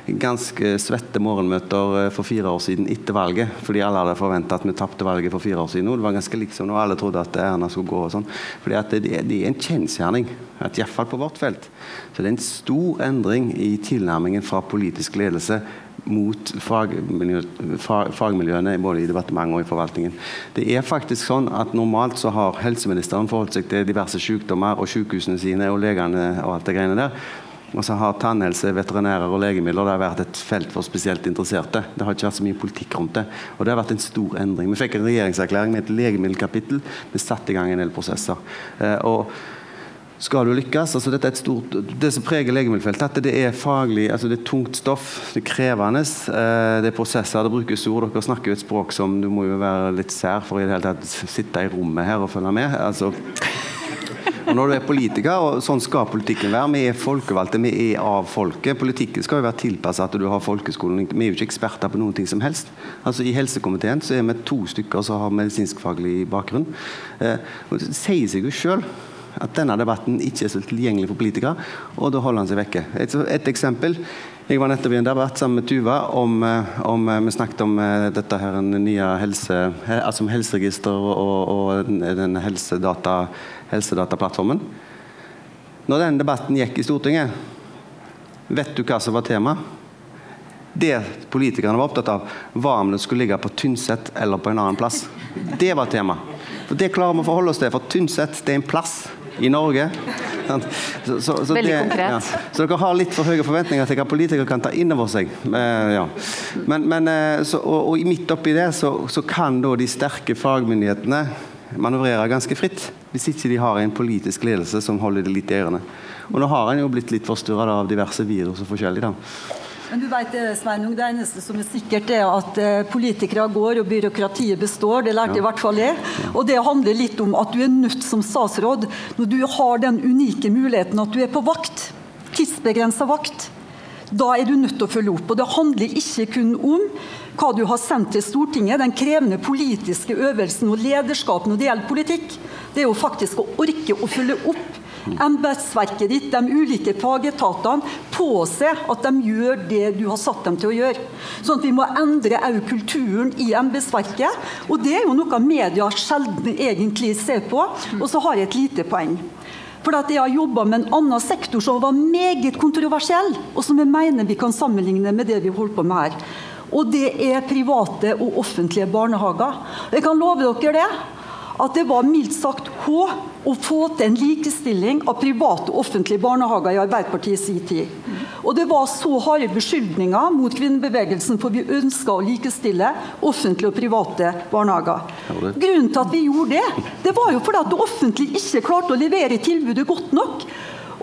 ganske svette morgenmøter eh, for fire år siden etter valget. Fordi alle hadde forventa at vi tapte valget for fire år siden. Og det var ganske liksom når alle trodde at Erna skulle gå og sånn. Fordi at det, det er en kjensgjerning. Iallfall på vårt felt. Så det er en stor endring i tilnærmingen fra politisk ledelse mot fagmiljø, fag, fagmiljøene både i departementet og i forvaltningen. Det er faktisk sånn at Normalt så har helseministeren forholdt seg til diverse sykdommer og sykehusene sine og legene og alt det greiene der. Og så har tannhelse, veterinærer og legemidler det har vært et felt for spesielt interesserte. Det har ikke vært så mye politikk rundt det. Og det har vært en stor endring. Vi fikk en regjeringserklæring med et legemiddelkapittel. Vi satte i gang en del prosesser. Eh, og skal du lykkes altså stort, Det som preger legemiddelfeltet, det er faglig, altså det er tungt stoff. Det er krevende. Eh, det er prosesser, det brukes ord. Dere snakker jo et språk som du må jo være litt sær for i det hele tatt sitte i rommet her og følge med. altså og når du er politiker, og sånn skal politikken være, vi er folkevalgte, vi er av folket. Politikken skal jo være tilpasset at du har folkeskolen. Vi er jo ikke eksperter på noen ting som helst. Altså I helsekomiteen så er vi to stykker som har medisinskfaglig bakgrunn. Eh, og det sier seg jo sjøl at denne debatten ikke er så tilgjengelig for politikere, og da holder han seg vekke. Et, et eksempel. Jeg var nettopp i en debatt sammen med Tuva om, eh, om eh, Vi snakket om dette her nye helse, altså helseregister og, og den helsedata, helsedataplattformen. Når den debatten gikk i Stortinget, vet du hva som var tema? Det politikerne var opptatt av, var om det skulle ligge på Tynset eller på en annen plass. Det var tema. For Det klarer vi å forholde oss til, for Tynset det er en plass i Norge. Så, så, så Veldig det, konkret. Ja. Så dere har litt for høye forventninger til hva politikere kan ta inn over seg. Eh, ja. Men, men så, og, og, midt oppi det så, kan da de sterke fagmyndighetene manøvrere ganske fritt. Hvis ikke de har en politisk ledelse som holder det litt i ørene. Og nå har en jo blitt litt forstyrra av diverse virus og forskjellig. da. Men du vet Sveinung, det eneste som er sikkert, er at eh, politikere går og byråkratiet består. Det lærte ja. i hvert fall jeg. Og det handler litt om at du er nødt som statsråd, når du har den unike muligheten at du er på vakt, tidsbegrensa vakt, da er du nødt til å følge opp. Og det handler ikke kun om hva du har sendt til Stortinget, den krevende politiske øvelsen og lederskap når det gjelder politikk. Det er jo faktisk å orke å følge opp embetsverket ditt, de ulike fagetatene, påse at de gjør det du har satt dem til å gjøre. Sånn at vi må endre òg kulturen i embetsverket. Og det er jo noe media sjelden egentlig ser på. Og så har jeg et lite poeng. For at Jeg har jobba med en annen sektor som var meget kontroversiell, og som jeg mener vi kan sammenligne med det vi holder på med her. Og det er private og offentlige barnehager. Jeg kan love dere det at det var mildt sagt H å få til en likestilling av private og offentlige barnehager i Arbeiderpartiet sin tid. Og det var så harde beskyldninger mot kvinnebevegelsen, for vi ønska å likestille offentlige og private barnehager. Grunnen til at vi gjorde det, det var jo fordi at det offentlige ikke klarte å levere tilbudet godt nok.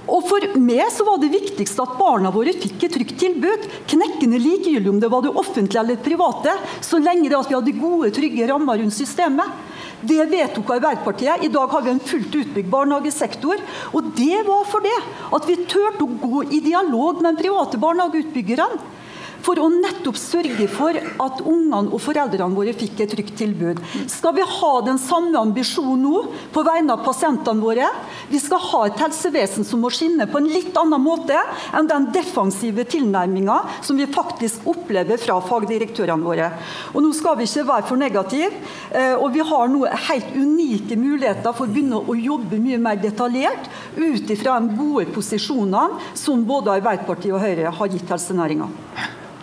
Og For meg så var det viktigste at barna våre fikk et trygt tilbud. Knekkende likegyldig om det var det offentlige eller det private, så lenge det at vi hadde gode, trygge rammer rundt systemet. Det vedtok Arbeiderpartiet. I dag har vi en fullt utbygd barnehagesektor. Og det var for det at vi turte å gå i dialog med de private barnehageutbyggerne for å nettopp sørge for at ungene og foreldrene våre fikk et trygt tilbud. Skal vi ha den samme ambisjonen nå på vegne av pasientene våre? Vi skal ha et helsevesen som må skinne på en litt annen måte enn den defensive tilnærminga som vi faktisk opplever fra fagdirektørene våre. Og Nå skal vi ikke være for negative, eh, og vi har nå helt unike muligheter for å begynne å jobbe mye mer detaljert ut ifra de gode posisjonene som både Arbeiderpartiet og Høyre har gitt helsenæringa.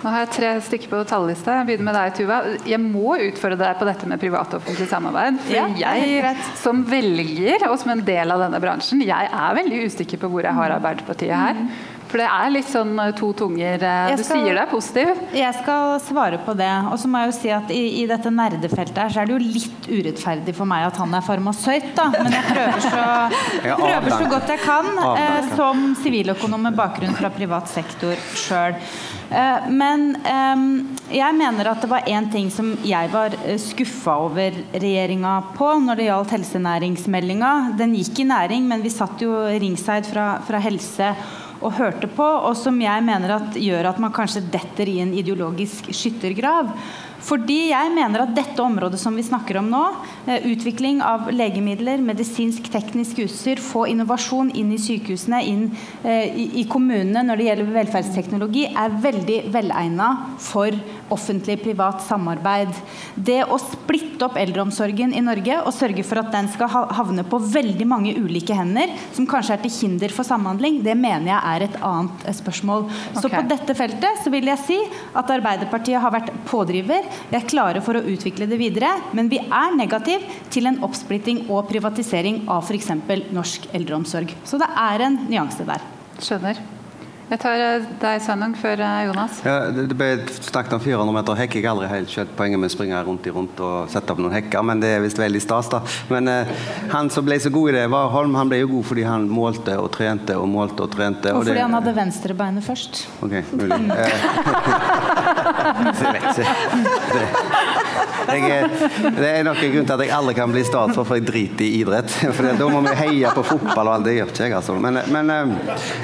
Nå har jeg tre stykker på talerlista. Jeg begynner med deg, Tuva. Jeg må utfordre deg på dette med privat og offentlig samarbeid. For ja, jeg som velger, og som en del av denne bransjen, jeg er veldig usikker på hvor jeg har Arbeiderpartiet her. For det er litt sånn eh, to tunger. Eh, du skal, sier det er positiv. Jeg skal svare på det. Og så må jeg jo si at i, i, dette nerdefeltet her så er det jo litt urettferdig for meg at han er farmasøyt, da. Men jeg prøver så, prøver så godt jeg kan eh, som siviløkonom med bakgrunn fra privat sektor sjøl. Eh, men eh, jeg mener at det var én ting som jeg var skuffa over regjeringa på når det gjaldt helsenæringsmeldinga. Den gikk i næring, men vi satt jo ringside fra, fra helse og hørte på, og som jeg mener at gjør at man kanskje detter i en ideologisk skyttergrav. Fordi jeg mener at dette området som vi snakker om nå, eh, utvikling av legemidler, medisinsk-teknisk utstyr, få innovasjon inn i sykehusene, inn eh, i, kommunene når det gjelder velferdsteknologi, er veldig velegna for offentlig-privat samarbeid. Det å splitte opp eldreomsorgen i Norge og sørge for at den skal havne på veldig mange ulike hender, som kanskje er til hinder for samhandling, det mener jeg er et annet eh, spørsmål. Okay. Så på dette feltet så vil jeg si at Arbeiderpartiet har vært pådriver. Vi er klare for å utvikle det videre, men vi er negativ til en oppsplitting og privatisering av f.eks. norsk eldreomsorg. Så det er en nyanse der. Skjønner. Jeg tar eh, deg, Sveinung, før eh, Jonas. Ja, det ble snakket om 400 meter hekk. Jeg har aldri helt skjønt poenget med å springe rundt i rundt og sette opp noen hekker, men det er visst veldig stas, da. Men eh, han som ble så god i det, var Holm. Han ble jo god fordi han målte og trente og målte og trente. Og, og fordi det, han hadde venstrebeinet først. Ok, mulig. vet ikke. Det, jeg, det er nok en grunn til at jeg aldri kan bli statsråd, for jeg driter i idrett. For Da må vi heie på fotball og alt. Det gjør ikke jeg, altså. Men, men,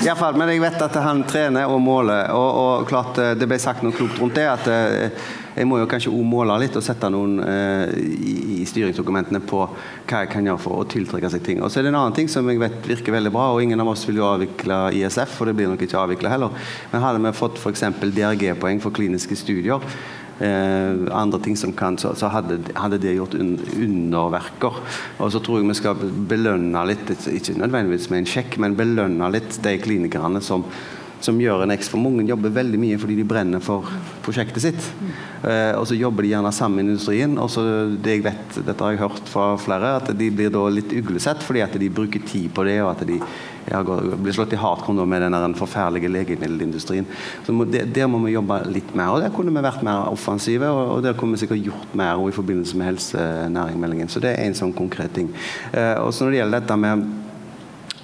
i hvert fall, men jeg vet at han han trener og måler. Og, og, klart eh, Det ble sagt noe klokt rundt det. at eh, jeg må jo kanskje òg måle litt og sette noen eh, i, styringsdokumentene på hva jeg kan gjøre for å tiltrekke seg ting. Og så er det en annen ting som jeg vet virker veldig bra, og ingen av oss vil jo avvikle ISF, og det blir nok ikke avvikla heller. Men hadde vi fått f.eks. DRG-poeng for kliniske studier, eh, andre ting som kan, så, så hadde, hadde, det gjort un, underverker. Og så tror jeg vi skal belønne litt, ikke nødvendigvis med en sjekk, men belønne litt de klinikerne som som gjør en ekstra. Mange jobber veldig mye fordi de brenner for prosjektet sitt. Eh, og så jobber de gjerne sammen med industrien. Og så det jeg vet, dette har jeg hørt fra flere, at de blir da litt uglesett fordi at de bruker tid på det, og at de blir slått i hardcore med den forferdelige legemiddelindustrien. Så må, der, Der må vi jobbe litt mer. og Der kunne vi vært mer offensive, og, og der kunne vi sikkert gjort mer i forbindelse med helsenæringsmeldingen. Så det er en sånn konkret ting. Eh, og så når det gjelder dette med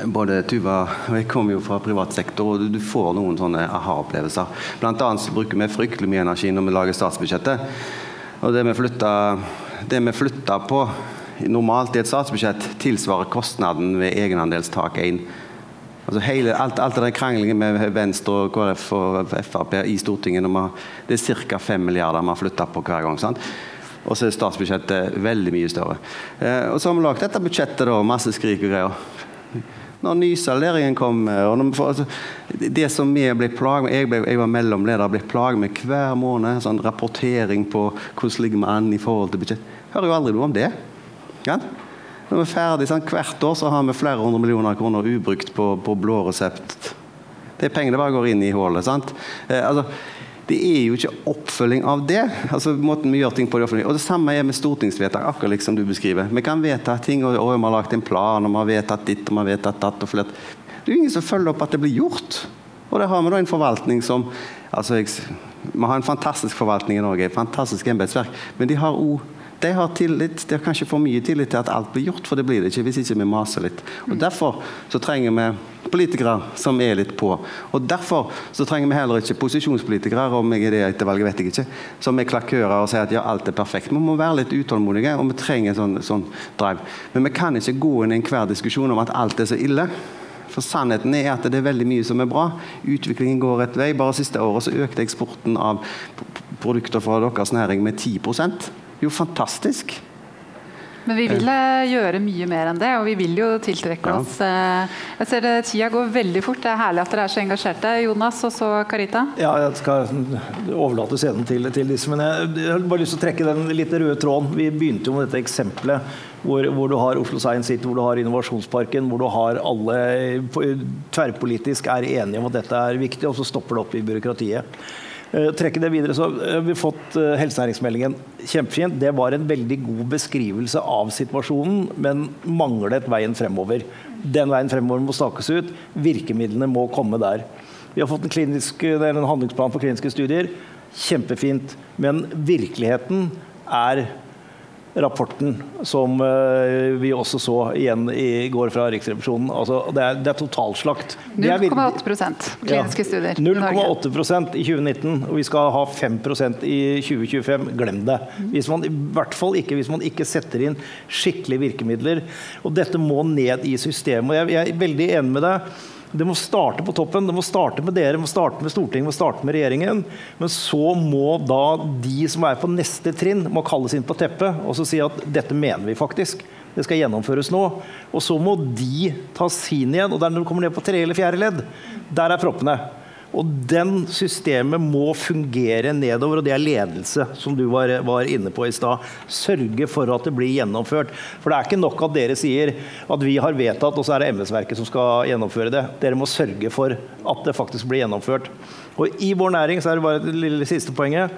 både Tuva og jeg kommer jo fra privat sektor, og du får noen sånne aha-opplevelser. Blant annet så bruker vi fryktelig mye energi når vi lager statsbudsjettet. Og det vi flytter, på normalt i et statsbudsjett, tilsvarer kostnaden ved egenandelstak 1. Altså hele, alt, alt den kranglingen med Venstre, og KrF og Frp i Stortinget Det er ca. 5 milliarder vi har flytta på hver gang. sant? Og så er statsbudsjettet veldig mye større. Eh, og så har vi lagd dette budsjettet, da, masse skrik og greier når nysalderingen kommer. altså, det som vi ble plaget med, jeg, ble, jeg var mellomleder ble plaget med hver måned. sånn Rapportering på hvordan ligger vi an i forhold til budsjett. Hører jo aldri noe om det. Ja? Når vi er ferdig, sånn, Hvert år så har vi flere hundre millioner kroner ubrukt på, på blå resept. De pengene bare går inn i hullet. Eh, altså, det er jo ikke oppfølging av det. altså måten vi gjør ting på det offentlige. Og Det samme er med stortingsvedtak, akkurat liksom du beskriver. Vi kan vedta ting, og, og vi har lagt en plan, og vi har vedtatt ditt og vi har vedtatt datt. og flert. Det er jo ingen som følger opp at det blir gjort. Og der har vi da en forvaltning som altså jeg, Vi har en fantastisk forvaltning i Norge, et fantastisk embetsverk, men de har òg de har tillit, de har kanskje for mye tillit til at alt blir gjort, for det blir det ikke hvis ikke vi maser litt. Og Derfor så trenger vi politikere som er litt på. Og Derfor så trenger vi heller ikke posisjonspolitikere om jeg er det etter valget, vet jeg ikke, som er klakkører og sier at ja, alt er perfekt. Vi må være litt utålmodige, og vi trenger en sånn, sånn drive. Men vi kan ikke gå inn i enhver diskusjon om at alt er så ille. For sannheten er at det er veldig mye som er bra. Utviklingen går rett vei. Bare siste året så økte eksporten av produkter fra deres næring med 10% Jo, fantastisk. Men vi vil eh, gjøre mye mer enn det, og vi vil jo tiltrekke ja. oss eh, Jeg ser det, Tida går veldig fort. Det er herlig at dere er så engasjerte. Jonas og så Karita? Ja, jeg skal overlate scenen til, til disse. Men jeg, jeg har bare lyst til å trekke den litt røde tråden. Vi begynte jo med dette eksempelet hvor, hvor, du har Oslo Science City, hvor du har Innovasjonsparken, hvor du har alle tverrpolitisk er enige om at dette er viktig, og så stopper det opp i byråkratiet. Eh, trekke det videre, så har vi fått eh, helsenæringsmeldingen. Kjempefint. Det var en veldig god beskrivelse av situasjonen, men manglet veien fremover. Den veien fremover må stakes ut. Virkemidlene må komme der. Vi har fått en, klinisk, en handlingsplan for kliniske studier. Kjempefint. Men virkeligheten er rapporten som eh, vi også så igjen i går fra Riksrevisjonen. Altså, det, er, det er totalslakt. 0,8 kliniske ja, studier 0,8% i 2019, og vi skal ha 5% i 2025. Glem det. Hvis man, I hvert fall ikke hvis man ikke setter inn skikkelige virkemidler. Og dette må ned i systemet. og Jeg, jeg er veldig enig med deg. Det må starte på toppen. Det må starte med dere, det må starte med Stortinget, det må starte med regjeringen. Men så må da de som er på neste trinn, må kalles inn på teppet og så si at dette mener vi faktisk. Det skal gjennomføres nå. Og så må de ta sin igjen. Og der når du kommer ned på tre eller fjerde ledd, der er proppene. Og den systemet må fungere nedover, og det er ledelse, som du var, var inne på i stad. Sørge for at det blir gjennomført. For det er ikke nok at dere sier at vi har vedtatt, og så er det embetsverket som skal gjennomføre det. Dere må sørge for at det faktisk blir gjennomført. Og i vår næring, så er det bare det lille siste poenget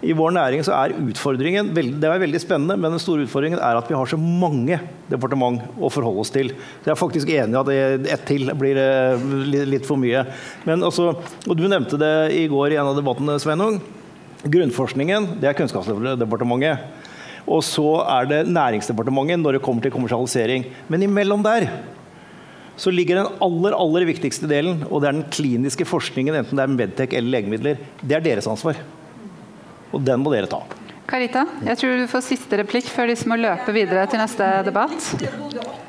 i vår næring så er utfordringen Det er veldig spennende, men den store utfordringen er at vi har så mange departement å forholde oss til. Jeg er faktisk enig i at ett til blir eh, litt for mye. Men altså, og Du nevnte det i går i en av debattene, Sveinung. Grunnforskningen det er Kunnskapsdepartementet. Og så er det Næringsdepartementet når det kommer til kommersialisering. Men imellom der så ligger den aller aller viktigste delen, og det er den kliniske forskningen, enten det er Medtech eller legemidler. Det er deres ansvar. Og den må dere ta. Karita, jeg tror du får siste replikk før de må løpe videre til neste debatt.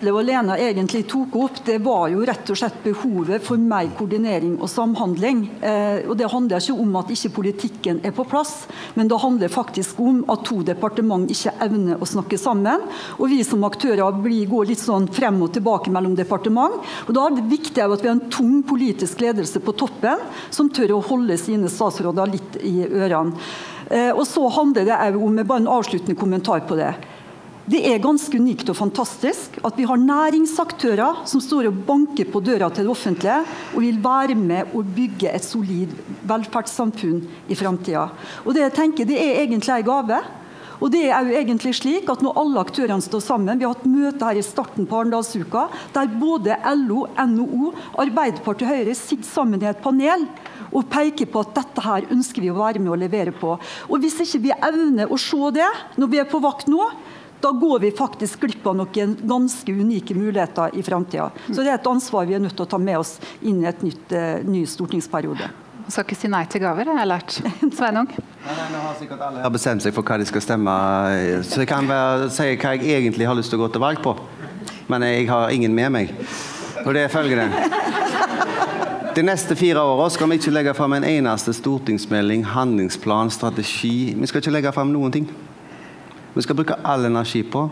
Det var Lena egentlig tok opp, det var jo rett og slett behovet for mer koordinering og samhandling. Eh, og Det handler ikke om at ikke politikken er på plass, men det handler faktisk om at to departement ikke evner å snakke sammen. Og vi som aktører blir, går litt sånn frem og tilbake mellom departement. Og Da er det viktig at vi har en tung politisk ledelse på toppen, som tør å holde sine statsråder litt i ørene. Eh, og så handler det om bare en avsluttende kommentar på det. Det er ganske unikt og fantastisk at vi har næringsaktører som står og banker på døra til det offentlige og vil være med å bygge et solid velferdssamfunn i framtida. Det jeg tenker, det er egentlig en gave. Og det er jo egentlig slik at Når alle aktørene står sammen Vi har hatt møte her i starten på Arendalsuka der både LO, NHO, Arbeiderpartiet og Høyre sitter sammen i et panel og peker på at dette her ønsker vi å være med og levere på. Og Hvis ikke vi evner å se det når vi er på vakt nå, da går vi faktisk glipp av noen ganske unike muligheter i framtida. Så det er et ansvar vi er nødt til å ta med oss inn i et nytt, uh, ny stortingsperiode. Man skal ikke si nei til gaver, jeg har lært. Sveinung? Nå har sikkert alle har bestemt seg for hva de skal stemme, så jeg kan bare si hva jeg egentlig har lyst til å gå til valg på. Men jeg har ingen med meg. Og det er følgende de neste fire åra skal vi ikke legge fram en eneste stortingsmelding, handlingsplan, strategi. Vi skal ikke legge fram noen ting. Vi skal bruke all energi på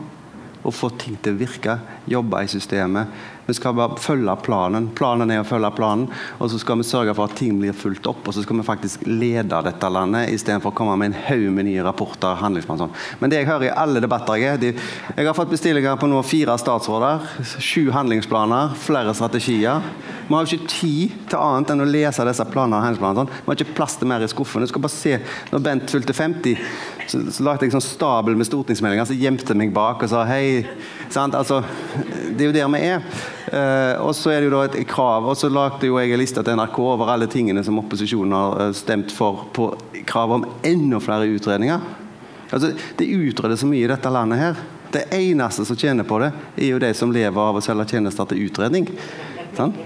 å få ting til å virke, jobbe i systemet. Vi skal bare følge planen. Planen er å følge planen, og så skal vi sørge for at ting blir fulgt opp. Og så skal vi faktisk lede dette landet, istedenfor å komme med en haug med nye rapporter. handlingsplaner sånn. Men det jeg hører i alle debatter jeg, de, jeg har fått bestillinger på nå fire statsråder, sju handlingsplaner, flere strategier. Vi har jo ikke tid til annet enn å lese disse planene og handlingsplanene. Sånn. Vi har ikke plass til mer i skuffen. Du skal bare se, når Bent fylte 50 så, så lagde jeg sånn stabel med stortingsmeldinger, så gjemte jeg meg bak og sa hei? Altså, det er jo der vi er. Uh, og så er det jo da et krav. Og så lagde jo jeg en liste til NRK over alle tingene som opposisjonen har eh, stemt for på krav om enda flere utredninger. Altså, det utredes så mye i dette landet her. Det eneste som tjener på det, er jo de som lever av å selge tjenester til utredning. Sant?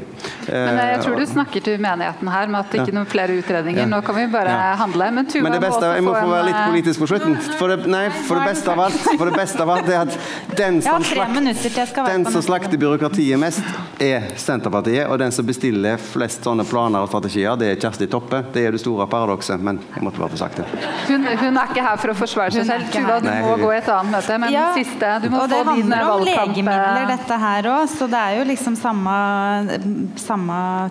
Men jeg tror du snakker til menigheten her med at det ikke er noen flere utredninger. Nå kan vi bare handle. Men Tuva Men det beste, jeg må få være litt politisk på slutten. For det, nei, for det beste av alt, for det beste av alt er at den som, slakt, den som slakter byråkratiet mest, er Senterpartiet. Og den som bestiller flest sånne planer og strategier, det er Kjersti Toppe. Det er det store paradokset, men jeg måtte bare få sagt det. Hun, hun, er ikke her for å forsvare seg selv. Tuva, du må gå i et annet møte. Men ja, siste, du må og det handler om legemidler, dette her òg. Så det er jo liksom samme, samme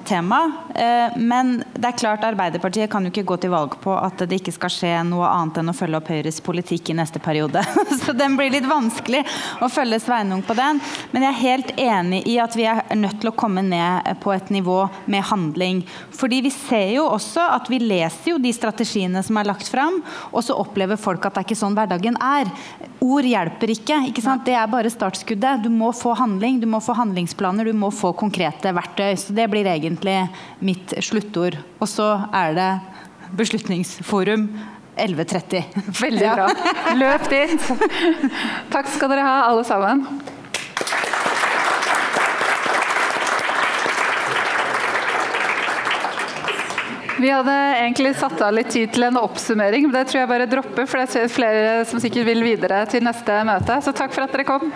tema. Eh, men det er klart Arbeiderpartiet kan jo ikke gå til valg på at det ikke skal skje noe annet enn å følge opp Høyres politikk i neste periode. Så den blir litt vanskelig å følge Sveinung på den. Men jeg er helt enig i at vi er nødt til å komme ned på et nivå med handling. Fordi vi ser jo også at vi leser jo de strategiene som er lagt fram, og så opplever folk at det er ikke sånn hverdagen er. Ord hjelper ikke. ikke sant? Det er bare startskuddet. Du må få handling, du må få handlingsplaner, du må få konkrete verktøy. Så det blir egentlig mitt sluttord. Og så er det Beslutningsforum 11.30. Veldig bra. Løp dit. Takk skal dere ha, alle sammen. Vi hadde egentlig satt av litt tid til en oppsummering, men det tror jeg bare dropper, for det er flere som sikkert vil videre til neste møte. Så takk for at dere kom.